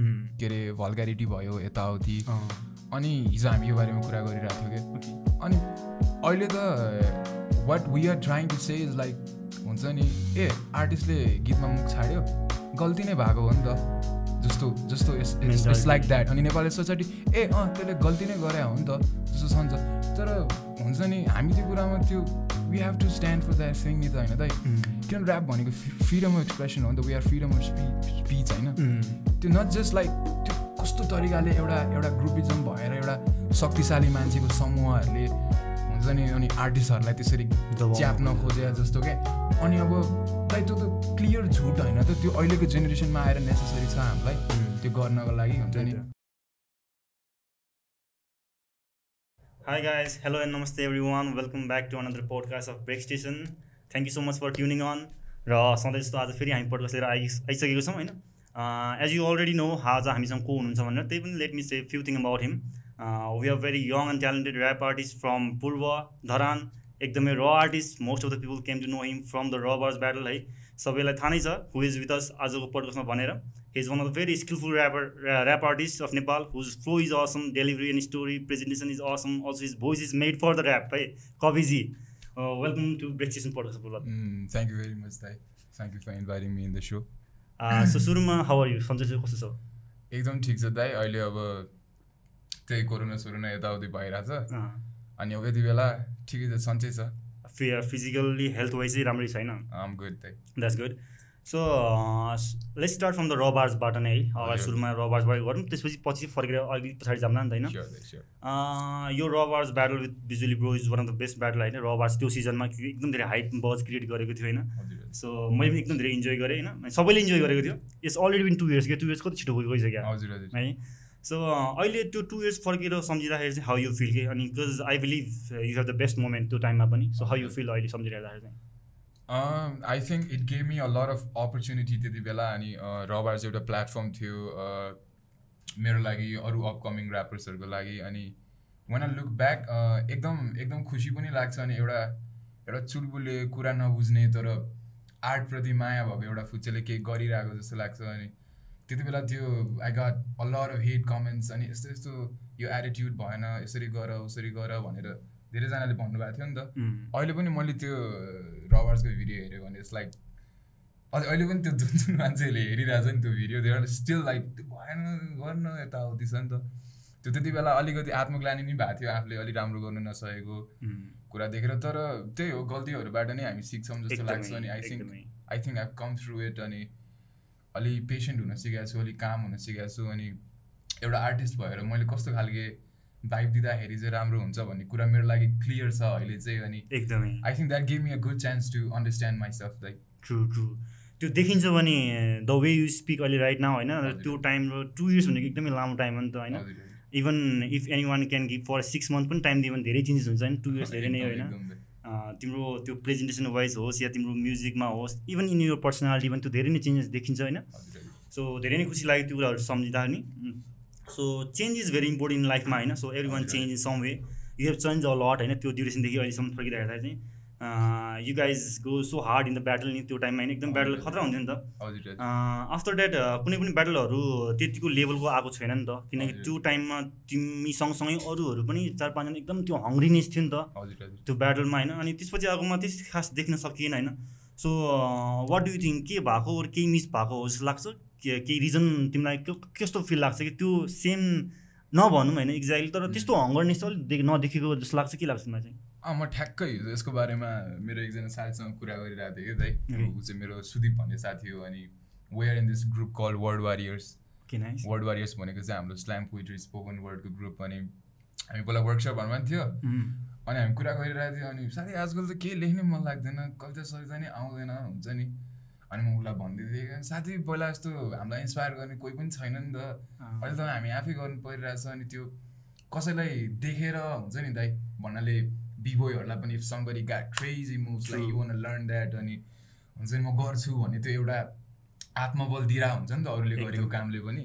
के अरे भल्गारिटी भयो यताउति। अनि हिजो हामी यो बारेमा कुरा गरिरहेको थियौँ कि? अनि अहिले त what we are trying to say is like हुन्छ नि ए आर्टिस्टले गीतमा मुख छाड्यो गल्ती नै भएको हो नि त। जस्तो जस्तो इट्स लाइक द्याट अनि नेपाली सोसाइटी ए अँ त्यसले गल्ती नै गरे हो नि त जस्तो सम्झ तर हुन्छ नि हामी त्यो कुरामा त्यो we have to stand for that thing नि त होइन दाइ किन ऱ्याप भनेको फ्रिडम अफ एक्सप्रेसन हो नि त we are freedom of speech speech होइन? त्यो नट जस्ट लाइक त्यो कस्तो तरिकाले एउटा एउटा ग्रुपिजम भएर एउटा शक्तिशाली मान्छेको समूहहरूले हुन्छ नि अनि आर्टिस्टहरूलाई त्यसरी च्याप्न खोजे जस्तो क्या अनि अब लाइक त्यो त क्लियर झुट होइन त त्यो अहिलेको जेनेरेसनमा आएर नेसेसरी छ हामीलाई त्यो गर्नको लागि हुन्छ नि। Hi guys, hello and namaste everyone. Welcome back to another podcast of Break Station. Thank you so much for tuning on. र सधैँ जस्तो आज फेरि हामी पोडकास्ट लिएर आइ आइसकेको छौँ होइन एज यु अलरेडी नो आज हामीसँग को हुनुहुन्छ भनेर त्यही पनि let me say few thing about him we are very young and talented rap artist from पूर्व धरान एकदमै र artist most of the people came to know him from the Raw Barz battle है सबैलाई थाहा नै छ हु इज विथ अस आजको पोडकास्टमा भनेर he is one of the very skillful rapper rap artist of Nepal whose flow is awesome delivery and story presentation is awesome also is voice is made for the rap है Kaviji welcome to Breakstation podcast thank you very much दाइ thank you for inviting me in the so so सुरुमा how are you सन्चै चाहिँ कस्तो छ एकदम ठिक छ दाइ अहिले अब त्यही कोरोना सोरोना यताउति भइरहेछ अनि अब यति बेला ठिकै छ सन्चै छ फिजिकल्ली हेल्थ वाइज चाहिँ राम्रै छैन गुड दाइ that's good so let's start from the रबार्सबाट नै है अगाडि सुरुमा रबार्सबाट गरौँ त्यसपछि पछि फर्केर अलिकति पछाडि जाउँला नि त होइन? यो Raw Barz battle with Bijuli bro is one of the best battle होइन? रबार्स त्यो सिजनमा एकदम धेरै हाइट बज क्रिएट गरेको थियो होइन? सो मैले पनि एकदम धेरै इन्जोय गरेँ होइन? सबैले इन्जोय गरेको थियो। Yes already been two years क्या? टु इयर्स कति छिटो गइसक्यो है? सो अहिले त्यो टु इयर्स फर्केर सम्झिँदाखेरि चाहिँ हाउ यु फिल के? अनि because I believe you have the best moment त्यो टाइममा पनि। सो हाउ यु फिल अहिले सम्झिरहेको चाहिँ? I think it gave me a lot of opportunity त्यति बेला अनि रबार चाहिँ एउटा प्लेटफर्म थियो मेरो लागि अरू अपकमिङ ऱ्यापर्सहरूको लागि अनि वान आई लुक ब्याक एकदम एकदम खुसी पनि लाग्छ अनि एउटा एउटा चुलबुले कुरा नबुझ्ने तर आर्टप्रति माया भएको एउटा फुच्चेले केही गरिरहेको जस्तो लाग्छ अनि त्यति बेला त्यो I got a lot of hate comments अनि यस्तो यस्तो यो एटिट्युड भएन यसरी गर उसरी गर भनेर धेरैजनाले भन्नुभएको थियो नि त। अहिले पनि मैले त्यो रबर्सको भिडियो हेऱ्यो भने इट्स लाइक अहिले पनि त्यो जुन जुन मान्छेहरूले हेरिरहेको छ नि त्यो भिडियो त्यो स्टिल लाइक त्यो भएन गर्न यताउति छ नि त। त्यो त्यति बेला अलिकति आत्मग्लानी पनि भएको थियो आफूले अलिक राम्रो गर्नु नसकेको कुरा देखेर तर त्यही हो गल्तीहरूबाट नै हामी सिक्छौँ जस्तो लाग्छ अनि I think I think I come through it अनि अलिक पेसेन्ट हुन सिकेको छु अलिक काम हुन सिकेको छु अनि एउटा आर्टिस्ट भएर मैले कस्तो खालके भाइब दिँदाखेरि चाहिँ राम्रो हुन्छ भन्ने कुरा मेरो लागि क्लियर छ अहिले चाहिँ अनि एकदमै। I think that give me a good chance to understand myself like true true त्यो देखिन्छ भने द वे यु स्पिक अहिले राइट नाउ होइन? त्यो टाइम र टु इयर्स भनेको एकदमै लामो टाइम हो नि त होइन? Even if any one can give for six month पनि टाइम दियो भने धेरै चेन्जेस हुन्छ नि टु इयर्स धेरै नै होइन। तिम्रो त्यो प्रेजेन्टेसन वाइज होस् या तिम्रो म्युजिकमा होस् इभन इन यर पर्सनालिटी पनि त्यो धेरै नै चेन्जेस देखिन्छ होइन? सो धेरै नै खुसी लाग्यो त्यो कुराहरू सम्झिँदा नि so change is very important in लाइफमा होइन? So every one change in some way you have change a lot होइन? त्यो ड्युरेसनदेखि अहिलेसम्म फर्किँदाखेरि चाहिँ you guys go so hard in the battle नि त्यो टाइममा होइन? एकदम ब्याटल खतरा हुन्थ्यो नि त। आफ्टर द्याट कुनै पनि ब्याटलहरू त्यतिको लेभलको आएको छैन नि त। किनकि त्यो टाइममा तिमी सँगसँगै अरूहरू पनि चार पाँचजना एकदम त्यो हङ्ग्रिनेस थियो नि त। त्यो ब्याटलमा होइन? अनि त्यसपछि आएकोमा त्यस खास देख्न सकिएन होइन? So what do you think के भएको? केही मिस भएको? हो जस्तो लाग्छ। केही रिजन तिमीलाई कस्तो फिल लाग्छ कि त्यो सेम नभनौँ होइन एक्ज्याक्टली तर त्यस्तो हङ्गरनेस चाहिँ अलिक नदेखेको जस्तो लाग्छ के लाग्छ तिमीलाई चाहिँ? अँ म ठ्याक्कै यसको बारेमा मेरो एकजना साथीसँग कुरा गरिरहेको थिएँ कि दाइ ऊ चाहिँ मेरो सुदीप भन्ने साथी हो अनि where in this group call world warriors किन वर्ल्ड वारियर्स भनेको चाहिँ हाम्रो स्ल्याम पोइट्री स्पोकन वर्डको ग्रुप अनि हामी पहिला वर्कसपहरूमा पनि थियो। अनि हामी कुरा गरिरहेको थियौँ अनि साथी आजकल त केही लेख्नै मन लाग्दैन कविता सविता नै आउँदैन हुन्छ नि। अनि म उसलाई भन्दै थिएँ साथी पहिला जस्तो हामीलाई इन्सपायर गर्ने कोही पनि छैन नि त। अहिले त हामी आफै गर्नु परिरहेछ अनि त्यो कसैलाई देखेर हुन्छ नि दाइ भन्नाले बिबोयहरूलाई पनि if somebody got crazy moves like you want learn that अनि हुन्छ नि म गर्छु भन्ने त्यो एउटा आत्मबल दिइरहेको हुन्छ नि त अरूले गरेको कामले पनि।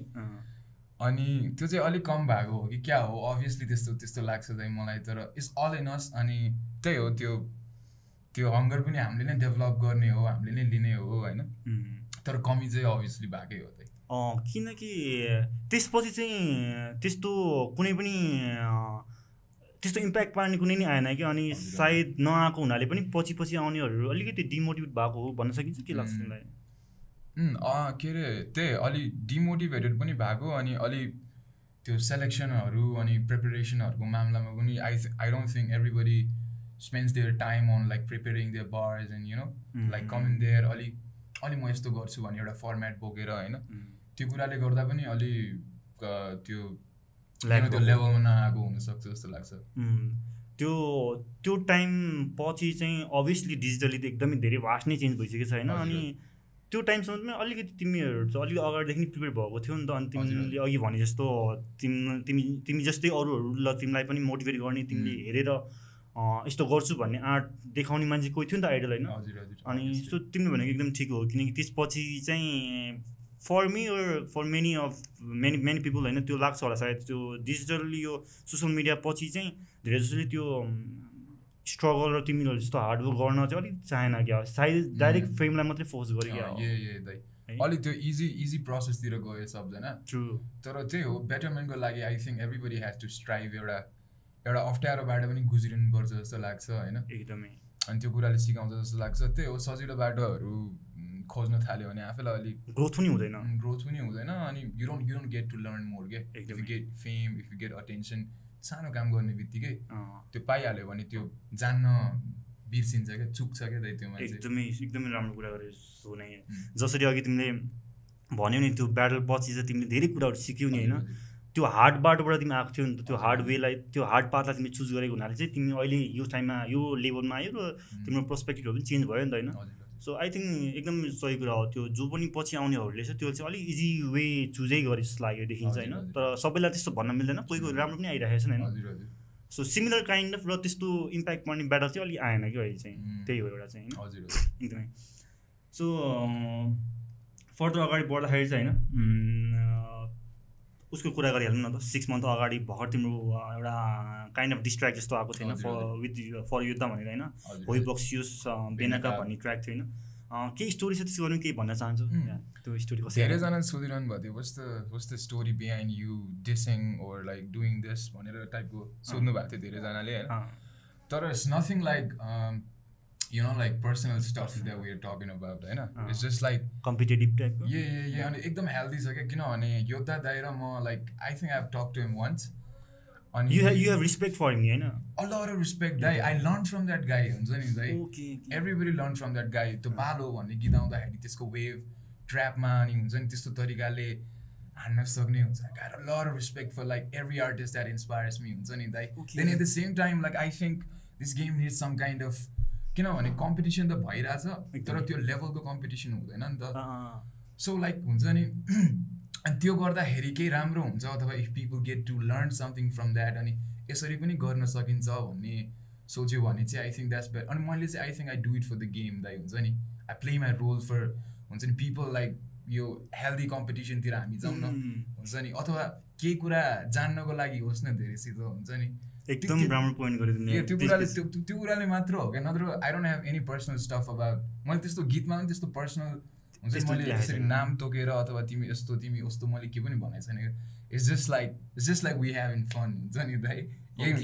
अनि त्यो चाहिँ अलिक कम भएको हो कि क्या हो? अभियसली त्यस्तो त्यस्तो लाग्छ दाइ मलाई तर इट्स अल इन अस अनि त्यही हो त्यो त्यो हङ्गर पनि हामीले नै डेभलप गर्ने हो हामीले नै लिने हो होइन? तर कमी चाहिँ अभियसली भएकै हो त्यही। किनकि त्यसपछि चाहिँ त्यस्तो कुनै पनि त्यस्तो इम्प्याक्ट पार्ने कुनै नै आएन कि अनि सायद नआएको हुनाले पनि पछि पछि आउनेहरू अलिकति डिमोटिभेट भएको हो भन्न सकिन्छ। के लाग्छ तिमीलाई? के अरे त्यही अलि डिमोटिभेटेड पनि भएको अनि अलि त्यो सेलेक्सनहरू अनि प्रिपेरेसनहरूको मामलामा पनि I I don't think everybody spends their time on like preparing their bars and you know like coming their अलि अलि म यस्तो गर्छु भन्ने एउटा फर्मेट बोकेर होइन। त्यो कुराले गर्दा पनि अलि त्यो त्यो लेभलमा नआएको हुनसक्छ जस्तो लाग्छ। त्यो त्यो टाइम पछि चाहिँ अभियसली डिजिटली त एकदमै धेरै भास्ट नै चेन्ज भइसकेको छ होइन। अनि त्यो टाइमसम्म पनि अलिकति तिमीहरू चाहिँ अलिक अगाडिदेखि नै प्रिपेयर भएको थियो नि त। अनि तिमीले अघि भने जस्तो तिमी तिमी तिमी जस्तै अरूहरू ल तिमीलाई पनि मोटिभेट गर्ने तिमीले हेरेर यस्तो गर्छु भन्ने आर्ट देखाउने मान्छे कोही थियो नि त आइडल होइन? अनि सो तिमीले भनेको एकदम ठिक हो किनकि त्यसपछि चाहिँ for me or for many of many many people होइन त्यो लाग्छ होला सायद त्यो डिजिटली यो सोसियल मिडिया पछि चाहिँ धेरै जसोले त्यो स्ट्रगल र तिमीहरू जस्तो हार्डवर्क गर्न चाहिँ अलिक चाहेन क्या। सायद डाइरेक्ट फ्रेमलाई मात्रै फोर्स गरेँ क्या। अलिक त्यो इजी इजी प्रोसेसतिर गयो सबजना। ट्रु तर त्यही हो बेटरमेन्टको लागि I think everybody has to strive एउटा एउटा अप्ठ्यारो बाटो पनि गुज्रिनुपर्छ जस्तो लाग्छ होइन? एकदमै। अनि त्यो कुराले सिकाउँछ जस्तो लाग्छ। त्यही हो सजिलो बाटोहरू खोज्न थाल्यो भने आफैलाई अलिक ग्रोथ पनि हुँदैन। ग्रोथ पनि हुँदैन अनि you don't you don't get to learn more के if you get fame if you get attention सानो काम गर्ने बित्तिकै त्यो पाइहाल्यो भने त्यो जान्न बिर्सिन्छ क्या चुक्छ क्या त्यो एकदमै एकदमै राम्रो कुरा गरेर सुने जसरी अघि तिमीले भन्यो नि त्यो ब्याटल पछि चाहिँ तिमीले धेरै कुराहरू सिक्यौ नि होइन? त्यो हार्ड बाटोबाट तिमी आएको थियो नि त त्यो हार्ड वेलाई त्यो हार्ड पाथलाई तिमी चुज गरेको हुनाले चाहिँ तिमी अहिले यो टाइममा यो लेभलमा आयो र तिम्रो पर्सपेक्टिभहरू पनि चेन्ज भयो नि त होइन। सो आई थिङ्क एकदम सही कुरा हो त्यो जो पनि पछि आउनेहरूले चाहिँ त्यो चाहिँ अलिक इजी वे चुजै गरे जस्तो लाग्यो देखिन्छ होइन। तर सबैलाई त्यस्तो भन्न मिल्दैन कोही कोही राम्रो पनि आइरहेको छ होइन। सो सिमिलर काइन्ड अफ र त्यस्तो इम्प्याक्ट पर्ने ब्याटल चाहिँ अलिक आएन कि अहिले चाहिँ त्यही हो एउटा चाहिँ होइन। एकदमै। सो फर्दर अगाडि बढ्दाखेरि चाहिँ होइन उसको कुरा गरिहाल्नु न त सिक्स मन्थ अगाडि भर्खर तिम्रो एउटा काइन्ड अफ डिस्ट्र्याक्ट जस्तो आएको थिएन फर विथ फर युद्ध भनेर होइन होइ बक्सियोस बेनाका भन्ने ट्र्याक थियो होइन। केही स्टोरी छ त्यसको बारेमा केही भन्न चाहन्छु? त्यो स्टोरी धेरैजना सोधिरहनु भएको थियो वस्तो story behind you dissing or like doing this भनेर टाइपको सोध्नु भएको थियो धेरैजनाले होइन। तर it's nothing like you know like personal stuff that we're talking about होइन it's just like competitive type uh uh अनि एकदम हेल्दी छ क्या किनभने योद्धा दाइ र म like I think I have talk to him once अनि you you have respect for him होइन अल रिस्पेक्ट दाइ I learn from that guy हुन्छ नि दाइ एभ्रीबडी लर्न फ्रम द्याट गाई त्यो बालो भन्ने गीत आउँदाखेरि त्यसको वेभ ट्र्यापमा अनि हुन्छ नि त्यस्तो तरिकाले हान्न सक्ने हुन्छ। Lot respect for like every artist that inspires me हुन्छ नि दाइ। Then at the same time like I think this game need some kind of किनभने कम्पिटिसन त भइरहेछ तर त्यो लेभलको कम्पिटिसन हुँदैन नि त। सो लाइक हुन्छ नि अनि त्यो गर्दाखेरि केही राम्रो हुन्छ अथवा if people get to learn something from that अनि यसरी पनि गर्न सकिन्छ भन्ने सोच्यो भने चाहिँ आई थिङ्क द्याट्स बेट अनि मैले चाहिँ I think I do it for the game दाइ हुन्छ नि। I play my role for हुन्छ नि पिपल लाइक यो हेल्दी कम्पिटिसनतिर हामी जाउँ न। हुन्छ नि अथवा केही कुरा जान्नको लागि होस् न धेरैसित हुन्छ नि। एकदम राम्रो पोइन्ट गरेँ त्यो कुराले त्यो त्यो कुराले मात्र हो क्या। नत्र I don't have any personal stuff about मैले त्यस्तो गीतमा पनि त्यस्तो पर्सनल हुन्छ मैले त्यसरी नाम तोकेर अथवा तिमी यस्तो तिमी यस्तो मैले के पनि भनेको छैन। It's just like it's just like we have in fun हुन्छ नि दाइ।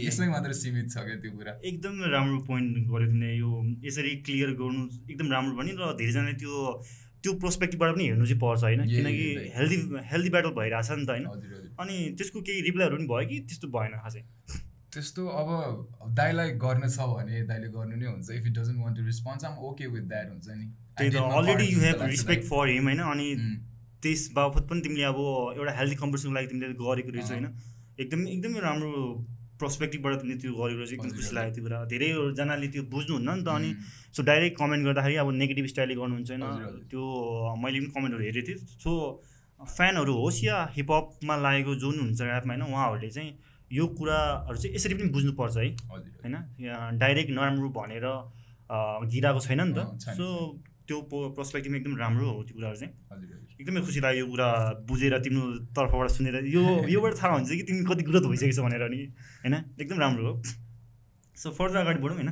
यसमै मात्र सीमित छ क्या त्यो कुरा। एकदम राम्रो पोइन्ट तिमीले। यो यसरी क्लियर गर्नु एकदम राम्रो पनि र धेरैजनाले त्यो त्यो प्रोस्पेक्टिभबाट पनि हेर्नु चाहिँ पर्छ होइन। किनकि हेल्दी हेल्दी ब्याटल भइरहेछ नि त होइन। अनि त्यसको केही रिप्लाईहरू पनि भयो कि? त्यस्तो भएन खासै। त्यस्तो अब दाइलाई गर्ने छ भने दाइले गर्नु नै हुन्छ। If it doesn't want to response um okay with that हुन्छ नि। त्यही त already you have respect for him होइन? अनि त्यस बापत पनि तिमीले अब एउटा हेल्दी कम्पिटिसनको लागि तिमीले गरेको रहेछ होइन? एकदमै एकदमै राम्रो पर्सपेक्टिभबाट तिमीले त्यो गरेको रहेछ एकदम खुसी लाग्यो त्यो कुरा धेरैजनाले त्यो बुझ्नुहुन्न नि त अनि सो डाइरेक्ट कमेन्ट गर्दाखेरि अब नेगेटिभ स्टाइलले गर्नुहुन्छ होइन? त्यो मैले पनि कमेन्टहरू हेरेको थिएँ। सो फ्यानहरू होस् या हिपहपमा लागेको जुन हुन्छ एपमा होइन? उहाँहरूले चाहिँ यो कुराहरू चाहिँ यसरी पनि बुझ्नुपर्छ है। होइन? डाइरेक्ट नराम्रो भनेर गिराएको छैन नि त। सो त्यो पर्सपेक्टिभमा एकदम राम्रो हो त्यो कुराहरू चाहिँ। एकदमै खुसी लाग्यो यो कुरा बुझेर तिम्रो तर्फबाट सुनेर। यो योबाट थाहा हुन्छ कि तिमी कति ग्रोथ भइसकेको छ भनेर नि। होइन? एकदम राम्रो हो। सो फर्दर अगाडि बढौँ होइन?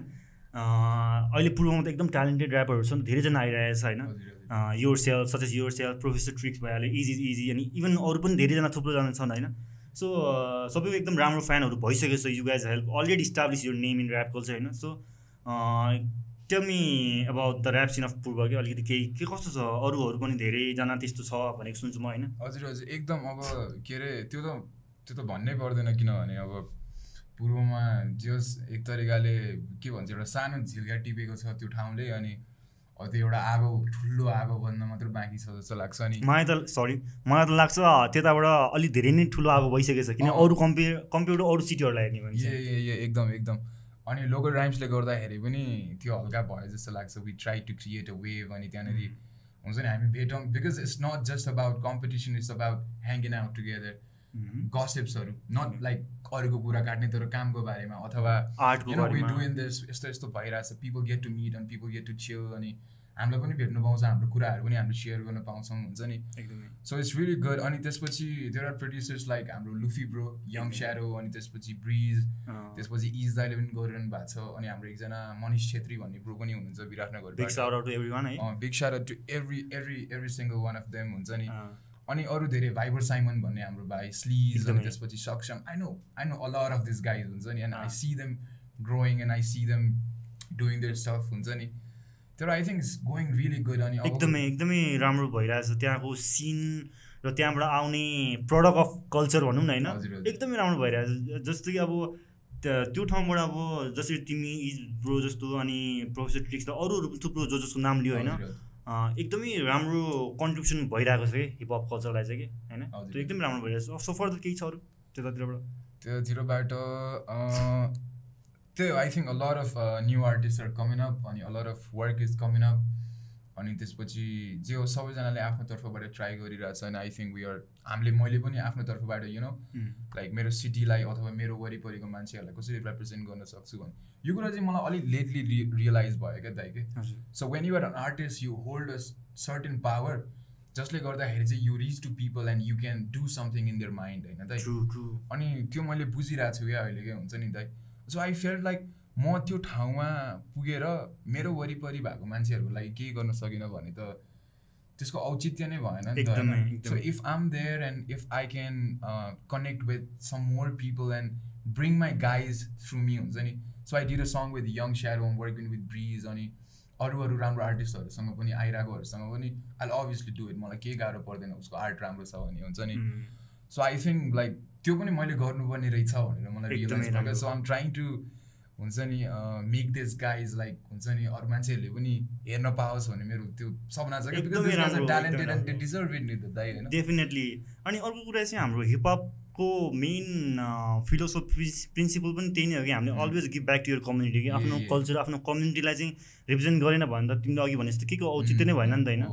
अहिले पूर्वमा त एकदम ट्यालेन्टेड ऱ्यापरहरू छन्। धेरैजना आइरहेको छ होइन? Yourself such as yourself professor tricks भइहाल्यो इजी इजी अनि इभन अरू पनि धेरैजना थुप्रोजना छन् होइन? सो सबैको एकदम राम्रो फ्यानहरू भइसकेको छ you guys help already establish your name in rap culture होइन? So tell me about the rap scene of Purba कि अलिकति केही के कस्तो छ? अरूहरू पनि धेरैजना त्यस्तो छ भनेको सुन्छु म होइन? हजुर हजुर एकदम अब के अरे त्यो त त्यो त भन्नै पर्दैन किनभने अब पूर्वमा जस एक तरिकाले के भन्छ एउटा सानो झिल्का टिपेको छ त्यो ठाउँले अनि त्यो एउटा आगो ठुलो आगो बन्न मात्र बाँकी छ जस्तो लाग्छ नि मलाई त सरी मलाई त लाग्छ त्यताबाट अलिक धेरै नै ठुलो आगो भइसकेको छ किन अरू कम्पेयर कम्पेयर अरू सिटीहरूलाई हेर्ने भने ए एकदम एकदम। अनि लोकल राइम्सले गर्दाखेरि पनि त्यो हल्का भयो जस्तो लाग्छ। We try to create a wave अनि त्यहाँनिर हुन्छ नि हामी भेटौँ। Because it's not just about competition it's about hanging out together गसेप्सहरू not like अरूको कुरा काट्ने तर कामको बारेमा अथवा यस्तो यस्तो भइरहेछ पिपल गेट टु मिट अनि पिपल गेट टु चिल अनि हामीलाई पनि भेट्नु पाउँछ हाम्रो कुराहरू पनि हामीले सेयर गर्न पाउँछौँ हुन्छ नि? सो इट्स रियली गुड अनि त्यसपछि देयर आर प्रड्युसर्स लाइक हाम्रो लुफी ब्रो यङ स्यारो अनि त्यसपछि ब्रिज त्यसपछि इज दाइले पनि गरिरहनु भएको छ अनि हाम्रो एकजना मनिष छेत्री भन्ने ब्रो पनि हुनुहुन्छ Biratnagar big shout to every every every single one of them हुन्छ नि? अनि अरू धेरै भाइबर साइमन भन्ने हाम्रो भाइ स्लिज अनि त्यसपछि Sakshyam. I know I know a lot of this guys हुन्छ नि and I see them growing and I see them doing their stuff हुन्छ नि। तर I think it's going really good अनि एकदमै एकदमै राम्रो भइरहेछ त्यहाँको सिन र त्यहाँबाट आउने प्रडक्ट अफ कल्चर भनौँ न होइन? एकदमै राम्रो भइरहेछ। जस्तो कि अब त्यो ठाउँबाट अब जसरी तिमी इज ब्रो जस्तो अनि प्रोफेसर ट्रिक्स र अरू थुप्रो जो जसको नाम लियो होइन? एकदमै राम्रो कन्ट्रिब्युसन भइरहेको छ कि हिपहप कल्चरलाई चाहिँ कि होइन? त्यो एकदमै राम्रो भइरहेको छ। सो फर केही छ अरू? त्यतातिरबाट त्योतिरबाट त्यो I think a lot of new आर्टिस्टहरू coming up अनि a lot of work is coming up अनि त्यसपछि जे हो सबैजनाले आफ्नो तर्फबाट ट्राई गरिरहेछ अनि आई थिङ्क वी आर हामीले मैले पनि आफ्नो तर्फबाट यु नो लाइक मेरो सिटीलाई अथवा मेरो वरिपरिको मान्छेहरूलाई कसरी रिप्रेजेन्ट गर्न सक्छु भने यो कुरा चाहिँ मलाई अलिक लेटली रि रियलाइज भयो क्या दाइ कि? So when you're an artist you hold a certain power जसले गर्दाखेरि चाहिँ you reach to people and you can do something in their mind होइन दाइ? अनि त्यो मैले बुझिरहेको छु क्या अहिले क्या हुन्छ नि दाइ? सो आई फेल्ट लाइक म त्यो ठाउँमा पुगेर मेरो वरिपरि भएको मान्छेहरूको लागि केही गर्न सकिनँ भने त त्यसको औचित्य नै भएन नि त so if um there and if I can connect with some more people and bring my guys through me हुन्छ नि? So I did a song with Yung Sarrow working with Bridge अनि अरू अरू राम्रो आर्टिस्टहरूसँग पनि आइरहेकोहरूसँग पनि आई अभियसली डु इट मलाई केही गाह्रो पर्दैन उसको आर्ट राम्रो छ भने हुन्छ नि? सो आई थिङ्क लाइक त्यो पनि मैले गर्नुपर्ने रहेछ भनेर मलाई realise so um trying to हुन्छ नि मेक दिस गाइज लाइक हुन्छ नि अरू मान्छेहरूले पनि हेर्न पाओस् भन्ने मेरो त्यो सपना छ कि डेफिनेटली अनि अर्को कुरा चाहिँ हाम्रो हिपहप को मेन फिलोसफी प्रिन्सिपल पनि त्यही नै हो कि? हामीले always give back to your community कि? आफ्नो कल्चर आफ्नो कम्युनिटीलाई चाहिँ रिप्रेजेन्ट गरेन भने त तिमीले अघि भने जस्तो के को औचित्य नै भएन नि त होइन?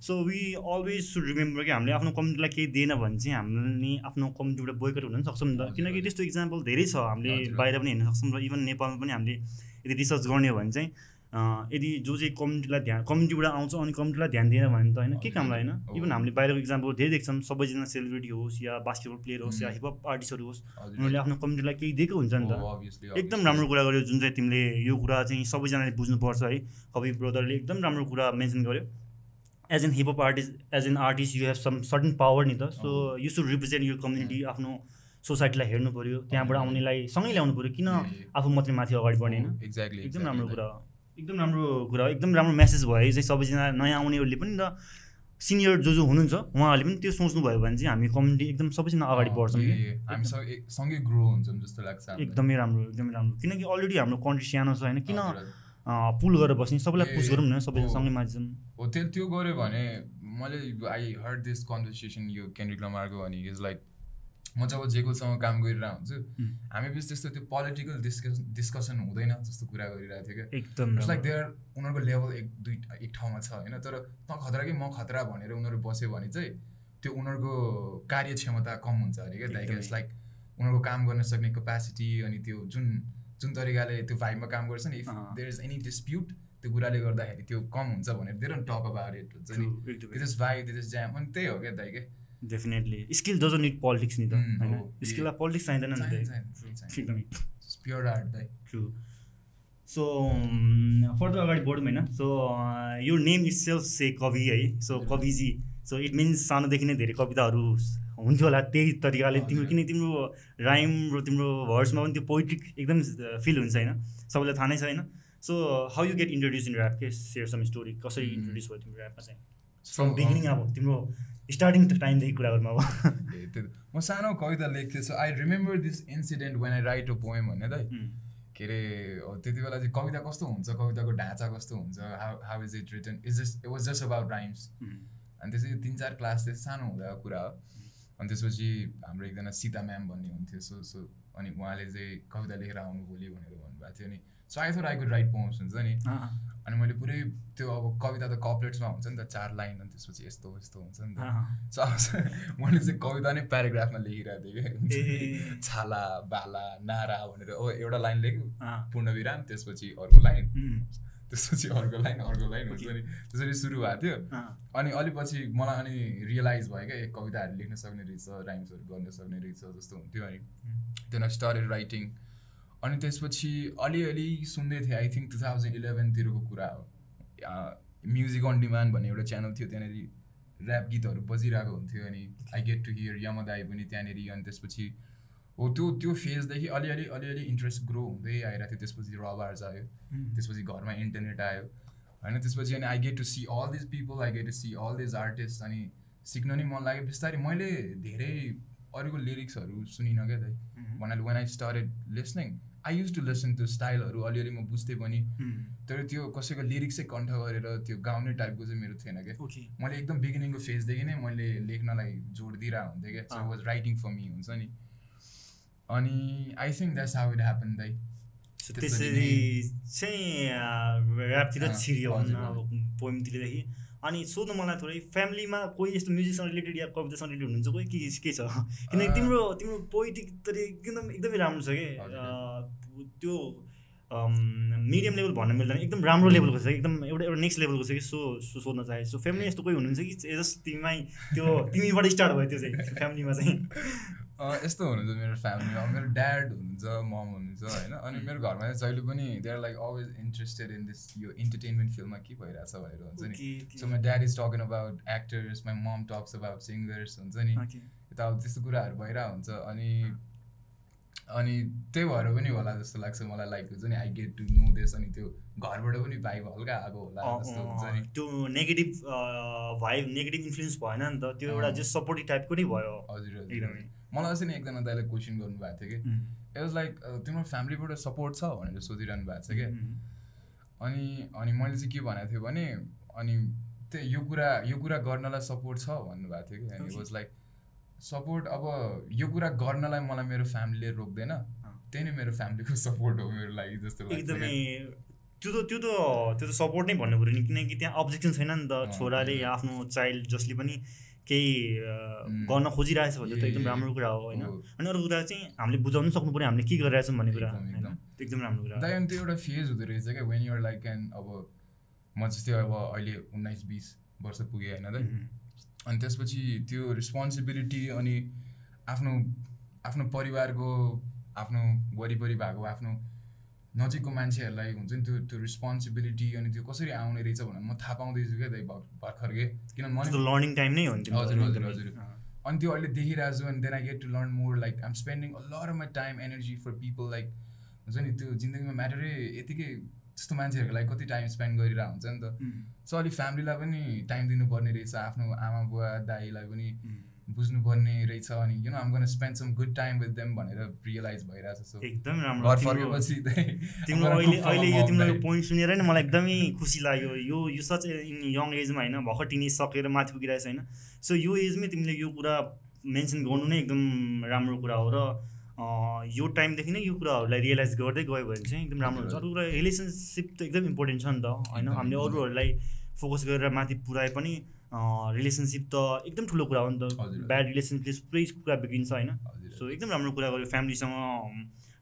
So we always should remember कि हामीले आफ्नो कम्युनिटीलाई केही दिएन भने चाहिँ हामीले आफ्नो कम्युनिटीबाट बोयकट हुन पनि सक्छौँ नि त। किनकि त्यस्तो इक्जाम्पल धेरै छ। हामीले बाहिर पनि हेर्न सक्छौँ र इभन नेपालमा पनि हामीले यदि रिसर्च गर्ने हो भने चाहिँ यदि जो चाहिँ कम्युनिटीलाई ध्यान कम्युनिटीबाट आउँछ अनि कम्युनिटीलाई ध्यान दिएन भने त होइन के कामलाई होइन? इभन हामीले बाहिरको इक्जाम्पल धेरै देख्छौँ सबैजना सेलिब्रिटी होस् या बास्केटबल प्लेयर होस् या हिपहप आर्टिस्टहरू होस् उनीहरूले आफ्नो कम्युनिटीलाई केही दिएको हुन्छ नि त। एकदम राम्रो कुरा गर्यो जुन चाहिँ तिमीले यो कुरा चाहिँ सबैजनाले बुझ्नुपर्छ है। कवि ब्रदरले एकदम राम्रो कुरा मेन्सन गर्यो। As an hip hop artist as an artist you have some certain power नि त। सो यु सुड रिप्रेजेन्ट यो कम्युनिटी आफ्नो सोसाइटीलाई हेर्नु पऱ्यो त्यहाँबाट आउनेलाई सँगै ल्याउनु पऱ्यो किन आफू मात्रै माथि अगाडि बढ्ने? होइन एकदम राम्रो कुरा। हो एकदम राम्रो कुरा एकदम राम्रो मेसेज भयो चाहिँ सबैजना नयाँ आउनेहरूले पनि र सिनियर जो जो हुनुहुन्छ उहाँहरूले पनि त्यो सोच्नुभयो भने चाहिँ हामी कम्युनिटी एकदम सबैजना अगाडि बढ्छौँ कि सँगै ग्रो हुन्छौँ जस्तो लाग्छ एकदमै राम्रो एकदमै राम्रो। किनकि अलरेडी हाम्रो कन्ट्री सानो छ होइन किन पुल गरेर बस्ने सबैलाई पुस गरौँ न सबैजना सँगै माझौँ हो त्यो त्यो गऱ्यो भने मैले आई हर्ड दिस कन्भर्सेसन यो केन्द्रिक लमार्को भने इज लाइक म जब जेकोसँग काम गरिरहेको हुन्छु हामी बिच त्यस्तो त्यो पोलिटिकल डिस्कसन डिस्कसन हुँदैन जस्तो कुरा गरिरहेको थियो क्या। एकदम लाइक देयर उनीहरूको लेभल एक दुई एक ठाउँमा छ होइन? तर त खतरा कि? म खतरा भनेर उनीहरू बस्यो भने चाहिँ त्यो उनीहरूको कार्यक्षमता कम हुन्छ अरे क्या। लाइक इट्स लाइक उनीहरूको काम गर्न सक्ने क्यापेसिटी अनि त्यो जुन जुन तरिकाले त्यो भाइबमा काम गर्छ नि if there is any dispute त्यो कुराले गर्दाखेरि त्यो कम हुन्छ भनेर धेरै टक अबाउट इट हुन्छ नि। दिस इज भाइ दिस इज ज्याम अनि त्यही हो क्या दाइ क्या definitely skill doesn't need politics नि त होइन स्किललाई पोलिटिक्स चाहिँदैन नि त pure art true so further अगाडि बढौँ होइन सो यो नेम इट्स सेल्फ से कवि है सो कविजी सो इट मिन्स सानोदेखि नै धेरै कविताहरू हुन्थ्यो होला त्यही तरिकाले तिम्रो किन तिम्रो राइम र तिम्रो भर्समा पनि त्यो पोइट्रिक एकदम फिल हुन्छ होइन सबैलाई थाहा नै छ होइन so how you get introduce in rap के सेयर सम स्टोरी कसरी इन्ट्रोड्युस भयो तिम्रो ऱ्यापमा चाहिँ फ्रम बिगिनिङ अब तिम्रो स्टार्टिङ टाइमदेखि कुरा गरौँ अब। म सानो कविता लेख्थेँ so I remember this incident when I write a poem भन्ने त के अरे त्यति बेला चाहिँ कविता कस्तो हुन्छ कविताको ढाँचा कस्तो हुन्छ how how is it written is just it was just about rhymes अनि त्यसपछि तिन चार क्लास चाहिँ सानो हुँदाको कुरा हो। अनि त्यसपछि हाम्रो एकजना सीता म्याम भन्ने हुन्थ्यो सो सो अनि उहाँले चाहिँ कविता लेखेर आउनु भोलि भनेर भन्नुभएको थियो अनि so I thought I write poems हुन्छ नि? अनि मैले पुरै त्यो अब कविता त कपलेट्समा हुन्छ नि त चार लाइन अनि त्यसपछि यस्तो यस्तो हुन्छ नि त। सो मैले चाहिँ कविता नै प्याराग्राफमा लेखिरहेको थिएँ कि छाला बाला नारा भनेर। ओ एउटा लाइन लेख्यो। पूर्ण विराम त्यसपछि अर्को लाइन त्यसपछि अर्को लाइन अर्को लाइन हुन्छ नि। त्यसरी सुरु भएको थियो। अनि अलि पछि मलाई अनि रियलाइज भयो क्या कविताहरू लेख्न सक्ने रहेछ राइम्सहरू गर्न सक्ने रहेछ जस्तो हुन्थ्यो अनि। त्यो स्टार्टेड राइटिङ अनि त्यसपछि अलिअलि सुन्दै थिएँ आई थिङ्क टु थाउजन्ड इलेभेनतिरको कुरा हो। म्युजिक अन डिमान्ड भन्ने एउटा च्यानल थियो त्यहाँनिर ऱ्याप गीतहरू बजिरहेको हुन्थ्यो अनि आई गेट टु हियर यमदाई पनि त्यहाँनिर अनि त्यसपछि हो त्यो त्यो फेजदेखि अलिअलि अलिअलि इन्ट्रेस्ट ग्रो हुँदै आइरहेको थियो। त्यसपछि रबार्स आयो त्यसपछि घरमा इन्टरनेट आयो। होइन त्यसपछि अनि I get to see all these people I get to see all these artist अनि सिक्न नि मन लाग्यो। बिस्तारै मैले धेरै अरूको लिरिक्सहरू सुनिनँ क्या दाइ भन्नाले when I started listening I use to listen त्यो स्टाइलहरू अलिअलि म बुझ्थेँ पनि। तर त्यो कसैको लिरिक्सै कन्ठ गरेर त्यो गाउने टाइपको चाहिँ मेरो थिएन क्या। मैले एकदम बिगिनिङको फेजदेखि नै मैले लेख्नलाई जोड दिइरहेको हुन्थेँ क्या। So was writing for me हुन्छ नि। अनि I think that's how it happen दाइ त्यसरी चाहिँ ऱ्यापतिर छिरियो पोइमतिरदेखि अनि सोध्नु मलाई थोरै फ्यामिलीमा कोही यस्तो म्युजिकसँग रिलेटेड या कवितासँग रिलेटेड हुनुहुन्छ कोही? के के छ? किनकि तिम्रो तिम्रो पोइटिक त एकदम एकदमै राम्रो छ कि? त्यो मिडियम लेभल भन्न मिल्दैन। एकदम राम्रो लेभलको छ एकदम एउटा एउटा नेक्स्ट लेभलको छ कि? सो सो सोध्न चाहे सो फ्यामिली यस्तो कोही हुनुहुन्छ कि? जस्ट तिमीमै त्यो तिमीबाट स्टार्ट भयो त्यो चाहिँ। फ्यामिलीमा चाहिँ। यस्तो हुनुहुन्छ मेरो फ्यामिलीमा मेरो ड्याड हुनुहुन्छ मम हुनुहुन्छ होइन? अनि मेरो घरमा चाहिँ जहिले पनि they are like always interested in this यो इन्टरटेनमेन्ट फिल्डमा के भइरहेछ भनेर हुन्छ नि। So my dad is talking about actors my mum talks about singers हुन्छ नि। यताउति त्यस्तो कुराहरू भइरहेको हुन्छ। अनि अनि त्यही भएर पनि होला जस्तो लाग्छ मलाई लाइक हुन्छ नि I get to know this अनि त्यो घरबाट पनि भाइब हल्का आएको होला जस्तो हुन्छ नि। त्यो नेगेटिभ भाइब नेगेटिभ इन्फ्लुएन्स भएन नि त त्यो एउटा जस्ट सपोर्टिभ टाइपको नै भयो। हजुर एकदमै मलाई चाहिँ नि एकजना दाइले क्वेसन गर्नुभएको थियो कि। इट वाज लाइक तिम्रो फ्यामिलीबाट सपोर्ट छ भनेर सोधिरहनु भएको छ क्या अनि अनि मैले चाहिँ के भनेको थिएँ भने अनि त्यही यो कुरा यो कुरा गर्नलाई सपोर्ट छ भन्नुभएको थियो कि। अनि वाज लाइक सपोर्ट अब यो कुरा गर्नलाई मलाई मेरो फ्यामिलीले रोक्दैन। त्यही नै मेरो फ्यामिलीको सपोर्ट हो मेरो लागि जस्तो एकदमै त्यो त त्यो त त्यो त सपोर्ट नै भन्नु पऱ्यो नि किनकि त्यहाँ अब्जेक्सन छैन नि त। छोराले आफ्नो चाइल्ड जसले पनि केही गर्न खोजिरहेछ भने त एकदम राम्रो कुरा हो होइन? अनि अरू कुरा चाहिँ हामीले बुझाउनु सक्नु पऱ्यो हामीले के गरिरहेछौँ भन्ने कुरा एकदम राम्रो कुरा त्यो एउटा फेज हुँदो रहेछ क्या वेन युआर लाइक एन अब म जस्तै अब अहिले उन्नाइस बिस वर्ष पुगेँ होइन अनि त्यसपछि त्यो रेस्पोन्सिबिलिटी अनि आफ्नो आफ्नो परिवारको आफ्नो वरिपरि भएको आफ्नो नजिकको मान्छेहरूलाई हुन्छ नि त्यो त्यो रेस्पोन्सिबिलिटी अनि त्यो कसरी आउने रहेछ भनेर म थाहा पाउँदैछु क्या दाइ भर्खर के किनभने लर्निङ टाइम नै हुन्छ हजुर हजुर हजुर। अनि त्यो अहिले देखिरहेको छु अनि then I get to learn more like I'm spending a lot of my time energy for people like हुन्छ नि त्यो जिन्दगीमा म्याटरै यतिकै त्यस्तो मान्छेहरूको लागि कति टाइम स्पेन्ड गरिरहेको हुन्छ नि त। सो अलिक फ्यामिलीलाई पनि टाइम दिनुपर्ने रहेछ आफ्नो आमा बुवा दाईलाई पनि बुझ्नुपर्ने रहेछ अनि यु नो आम गर्न spend some good time with them भनेर रियलाइज भइरहेको छ एकदम राम्रो। घर फर्केपछि तिम्रो अहिले अहिले यो तिम्रो पोइन्ट सुनेर नै मलाई एकदमै खुसी लाग्यो। यो यो सच इन यङ एजमा होइन भर्खर टिनेज सकेर माथि पुगिरहेछ होइन। सो यो एजमै तिमीले यो कुरा मेन्सन गर्नु नै एकदम राम्रो कुरा हो र यो टाइमदेखि नै यो कुराहरूलाई रियलाइज गर्दै गयो भने चाहिँ एकदम राम्रो हुन्छ। अरू कुरा रिलेसनसिप त एकदम इम्पोर्टेन्ट छ नि त होइन? हामीले अरूहरूलाई फोकस गरेर माथि पुऱ्याए पनि रिलेसनसिप त एकदम ठुलो कुरा हो नि त। ब्याड रिलेसनसिपले पुरै कुरा बिग्रिन्छ होइन? सो एकदम राम्रो कुरा गर्यो फ्यामिलीसँग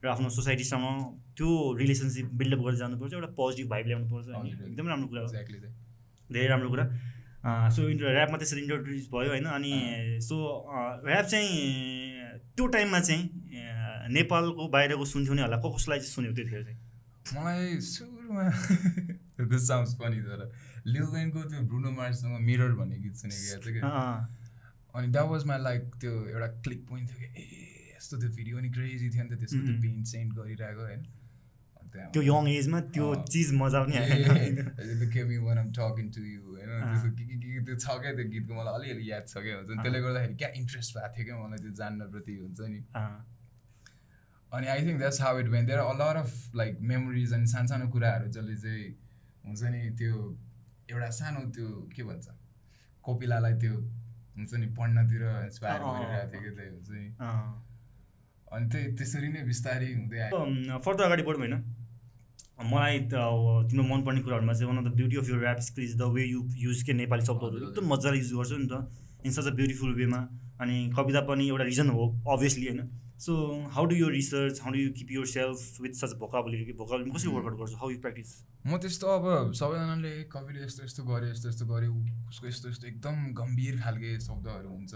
र आफ्नो सोसाइटीसँग। त्यो रिलेसनसिप बिल्डअप गरेर जानुपर्छ एउटा पोजिटिभ भाइब ल्याउनुपर्छ एकदम राम्रो कुरा हो। धेरै राम्रो कुरा। सो ऱ्यापमा त्यसरी इन्ट्रोड्युस भयो होइन? अनि सो ऱ्याप चाहिँ त्यो टाइममा चाहिँ नेपालको बाहिरको सुन्थ्यो नि होला को कसलाई चाहिँ सुन्यो त्यतिखेर चाहिँ? मलाई सुरुमा दिस साउन्ड्स फनी तर लियोवेनको त्यो ब्रुनो मार्ससँग मिरर भन्ने गीत सुनेको थियो कि अनि द्याट वाज माई लाइक त्यो एउटा क्लिक पोइन्ट थियो कि ए यस्तो त्यो भिडियो पनि क्रेजी थियो नि त त्यसको त्यो पेन्ट सेन्ट गरिरहेको होइन? त्यो यङ एजमा त्यो चिज मजा पनि त्यो छ क्या त्यो गीतको मलाई अलिअलि याद छ क्या हुन्छ। त्यसले गर्दाखेरि क्या इन्ट्रेस्ट भएको थियो क्या मलाई त्यो जान्नप्रति हुन्छ नि। अनि I think that's how it when there a of like memories अनि सानो सानो कुराहरू जसले चाहिँ हुन्छ नि त्यो एउटा सानो त्यो के भन्छ? कोपिलालाई त्यो हुन्छ नि पढ्नतिर इन्सपायर गरिरहेको थियो कि त्यही हुन्छ नि। अनि त्यही त्यसरी नै बिस्तारै हुँदै आयो। फर्दर अगाडि बढौँ होइन? मलाई तिम्रो मनपर्ने कुराहरूमा चाहिँ one of the beauty of your rap skill is the way you use के नेपाली शब्दहरू एकदम मजाले युज गर्छु नि त। इन सच अ ब्युटिफुल वेमा अनि कविता पनि एउटा रिजन हो अभियसली होइन। So how do you research how do you keep yourself with such vocabulary कि भोकाबुलरी कसरी वर्कआउट गर्छु? हाउ यु प्र्याक्टिस म त्यस्तो अब सबैजनाले कविले यस्तो यस्तो गऱ्यो यस्तो यस्तो गऱ्यो उसको यस्तो यस्तो एकदम गम्भीर खालके शब्दहरू हुन्छ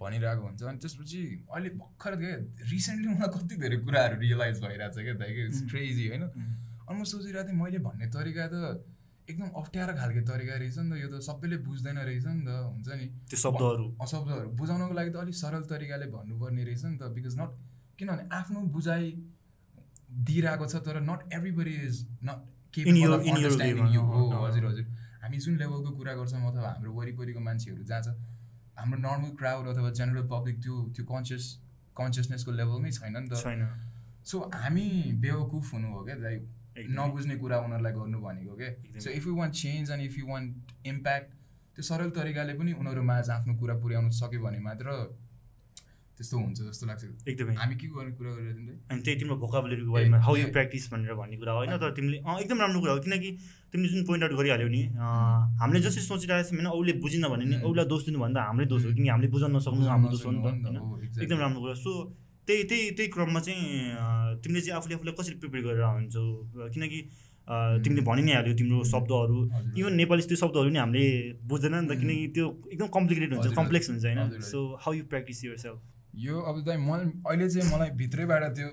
भनिरहेको हुन्छ। अनि त्यसपछि अहिले भर्खर के रिसेन्टली मलाई कति धेरै कुराहरू रियलाइज भइरहेको छ क्या दाइ क्रेजी होइन? अनि म सोचिरहेको थिएँ मैले भन्ने तरिका त एकदम अप्ठ्यारो खालको तरिका रहेछ नि त। यो त सबैले बुझ्दैन रहेछ नि त हुन्छ नि। त्यो शब्दहरू। शब्दहरू बुझाउनको लागि त अलिक सरल तरिकाले भन्नुपर्ने रहेछ नि त बिकज नट किनभने आफ्नो बुझाइ दिइरहेको छ तर not everybody is not capable you हो हजुर हजुर। हामी जुन लेभलको कुरा गर्छौँ अथवा हाम्रो वरिपरिको मान्छेहरू जहाँ छ हाम्रो नर्मल क्राउड अथवा जेनरल पब्लिक त्यो त्यो कन्सियस कन्सियसनेसको लेभलमै छैन नि त। छैन। सो हामी बेवकुफ हुनु हो क्या लाइक नबुझ्ने कुरा उनीहरूलाई गर्नु भनेको क्या so if you want change and if you want impact त्यो सरल तरिकाले पनि उनीहरूमा आफ्नो कुरा पुर्याउनु सक्यो भने मात्र त्यस्तो हुन्छ जस्तो लाग्छ। एकदमै। हामी के गर्ने कुरा गरिरहेको अनि त्यही तिम्रो भोकाबुलेरीको बारेमा हाउ यु प्र्याक्टिस भनेर भन्ने कुरा होइन? तर तिमीले एकदम राम्रो कुरा हो किनकि तिमीले जुन पोइन्ट आउट गरिहाल्यौ नि हामीले जसरी सोचिरहेको छौँ होइन? उसले बुझिन भने नि उसलाई दोष दिनुभन्दा हाम्रै दोष हो किनकि हामीले बुझ्न नसक्नु हाम्रो दोष हो नि त होइन? एकदम राम्रो कुरा सो त्यही त्यही त्यही क्रममा चाहिँ तिमीले चाहिँ आफूले आफूलाई कसरी प्रिपेयर गरेर हुन्छौ किनकि तिमीले भनि नै हाल्यो तिम्रो शब्दहरू। इभन नेपाली त्यो शब्दहरू नि हामीले बुझ्दैन नि त किनकि त्यो एकदम कम्प्लिकेटेड हुन्छ कम्प्लेक्स हुन्छ होइन? So how you practice yourself यो अब दाइ म अहिले चाहिँ मलाई भित्रैबाट त्यो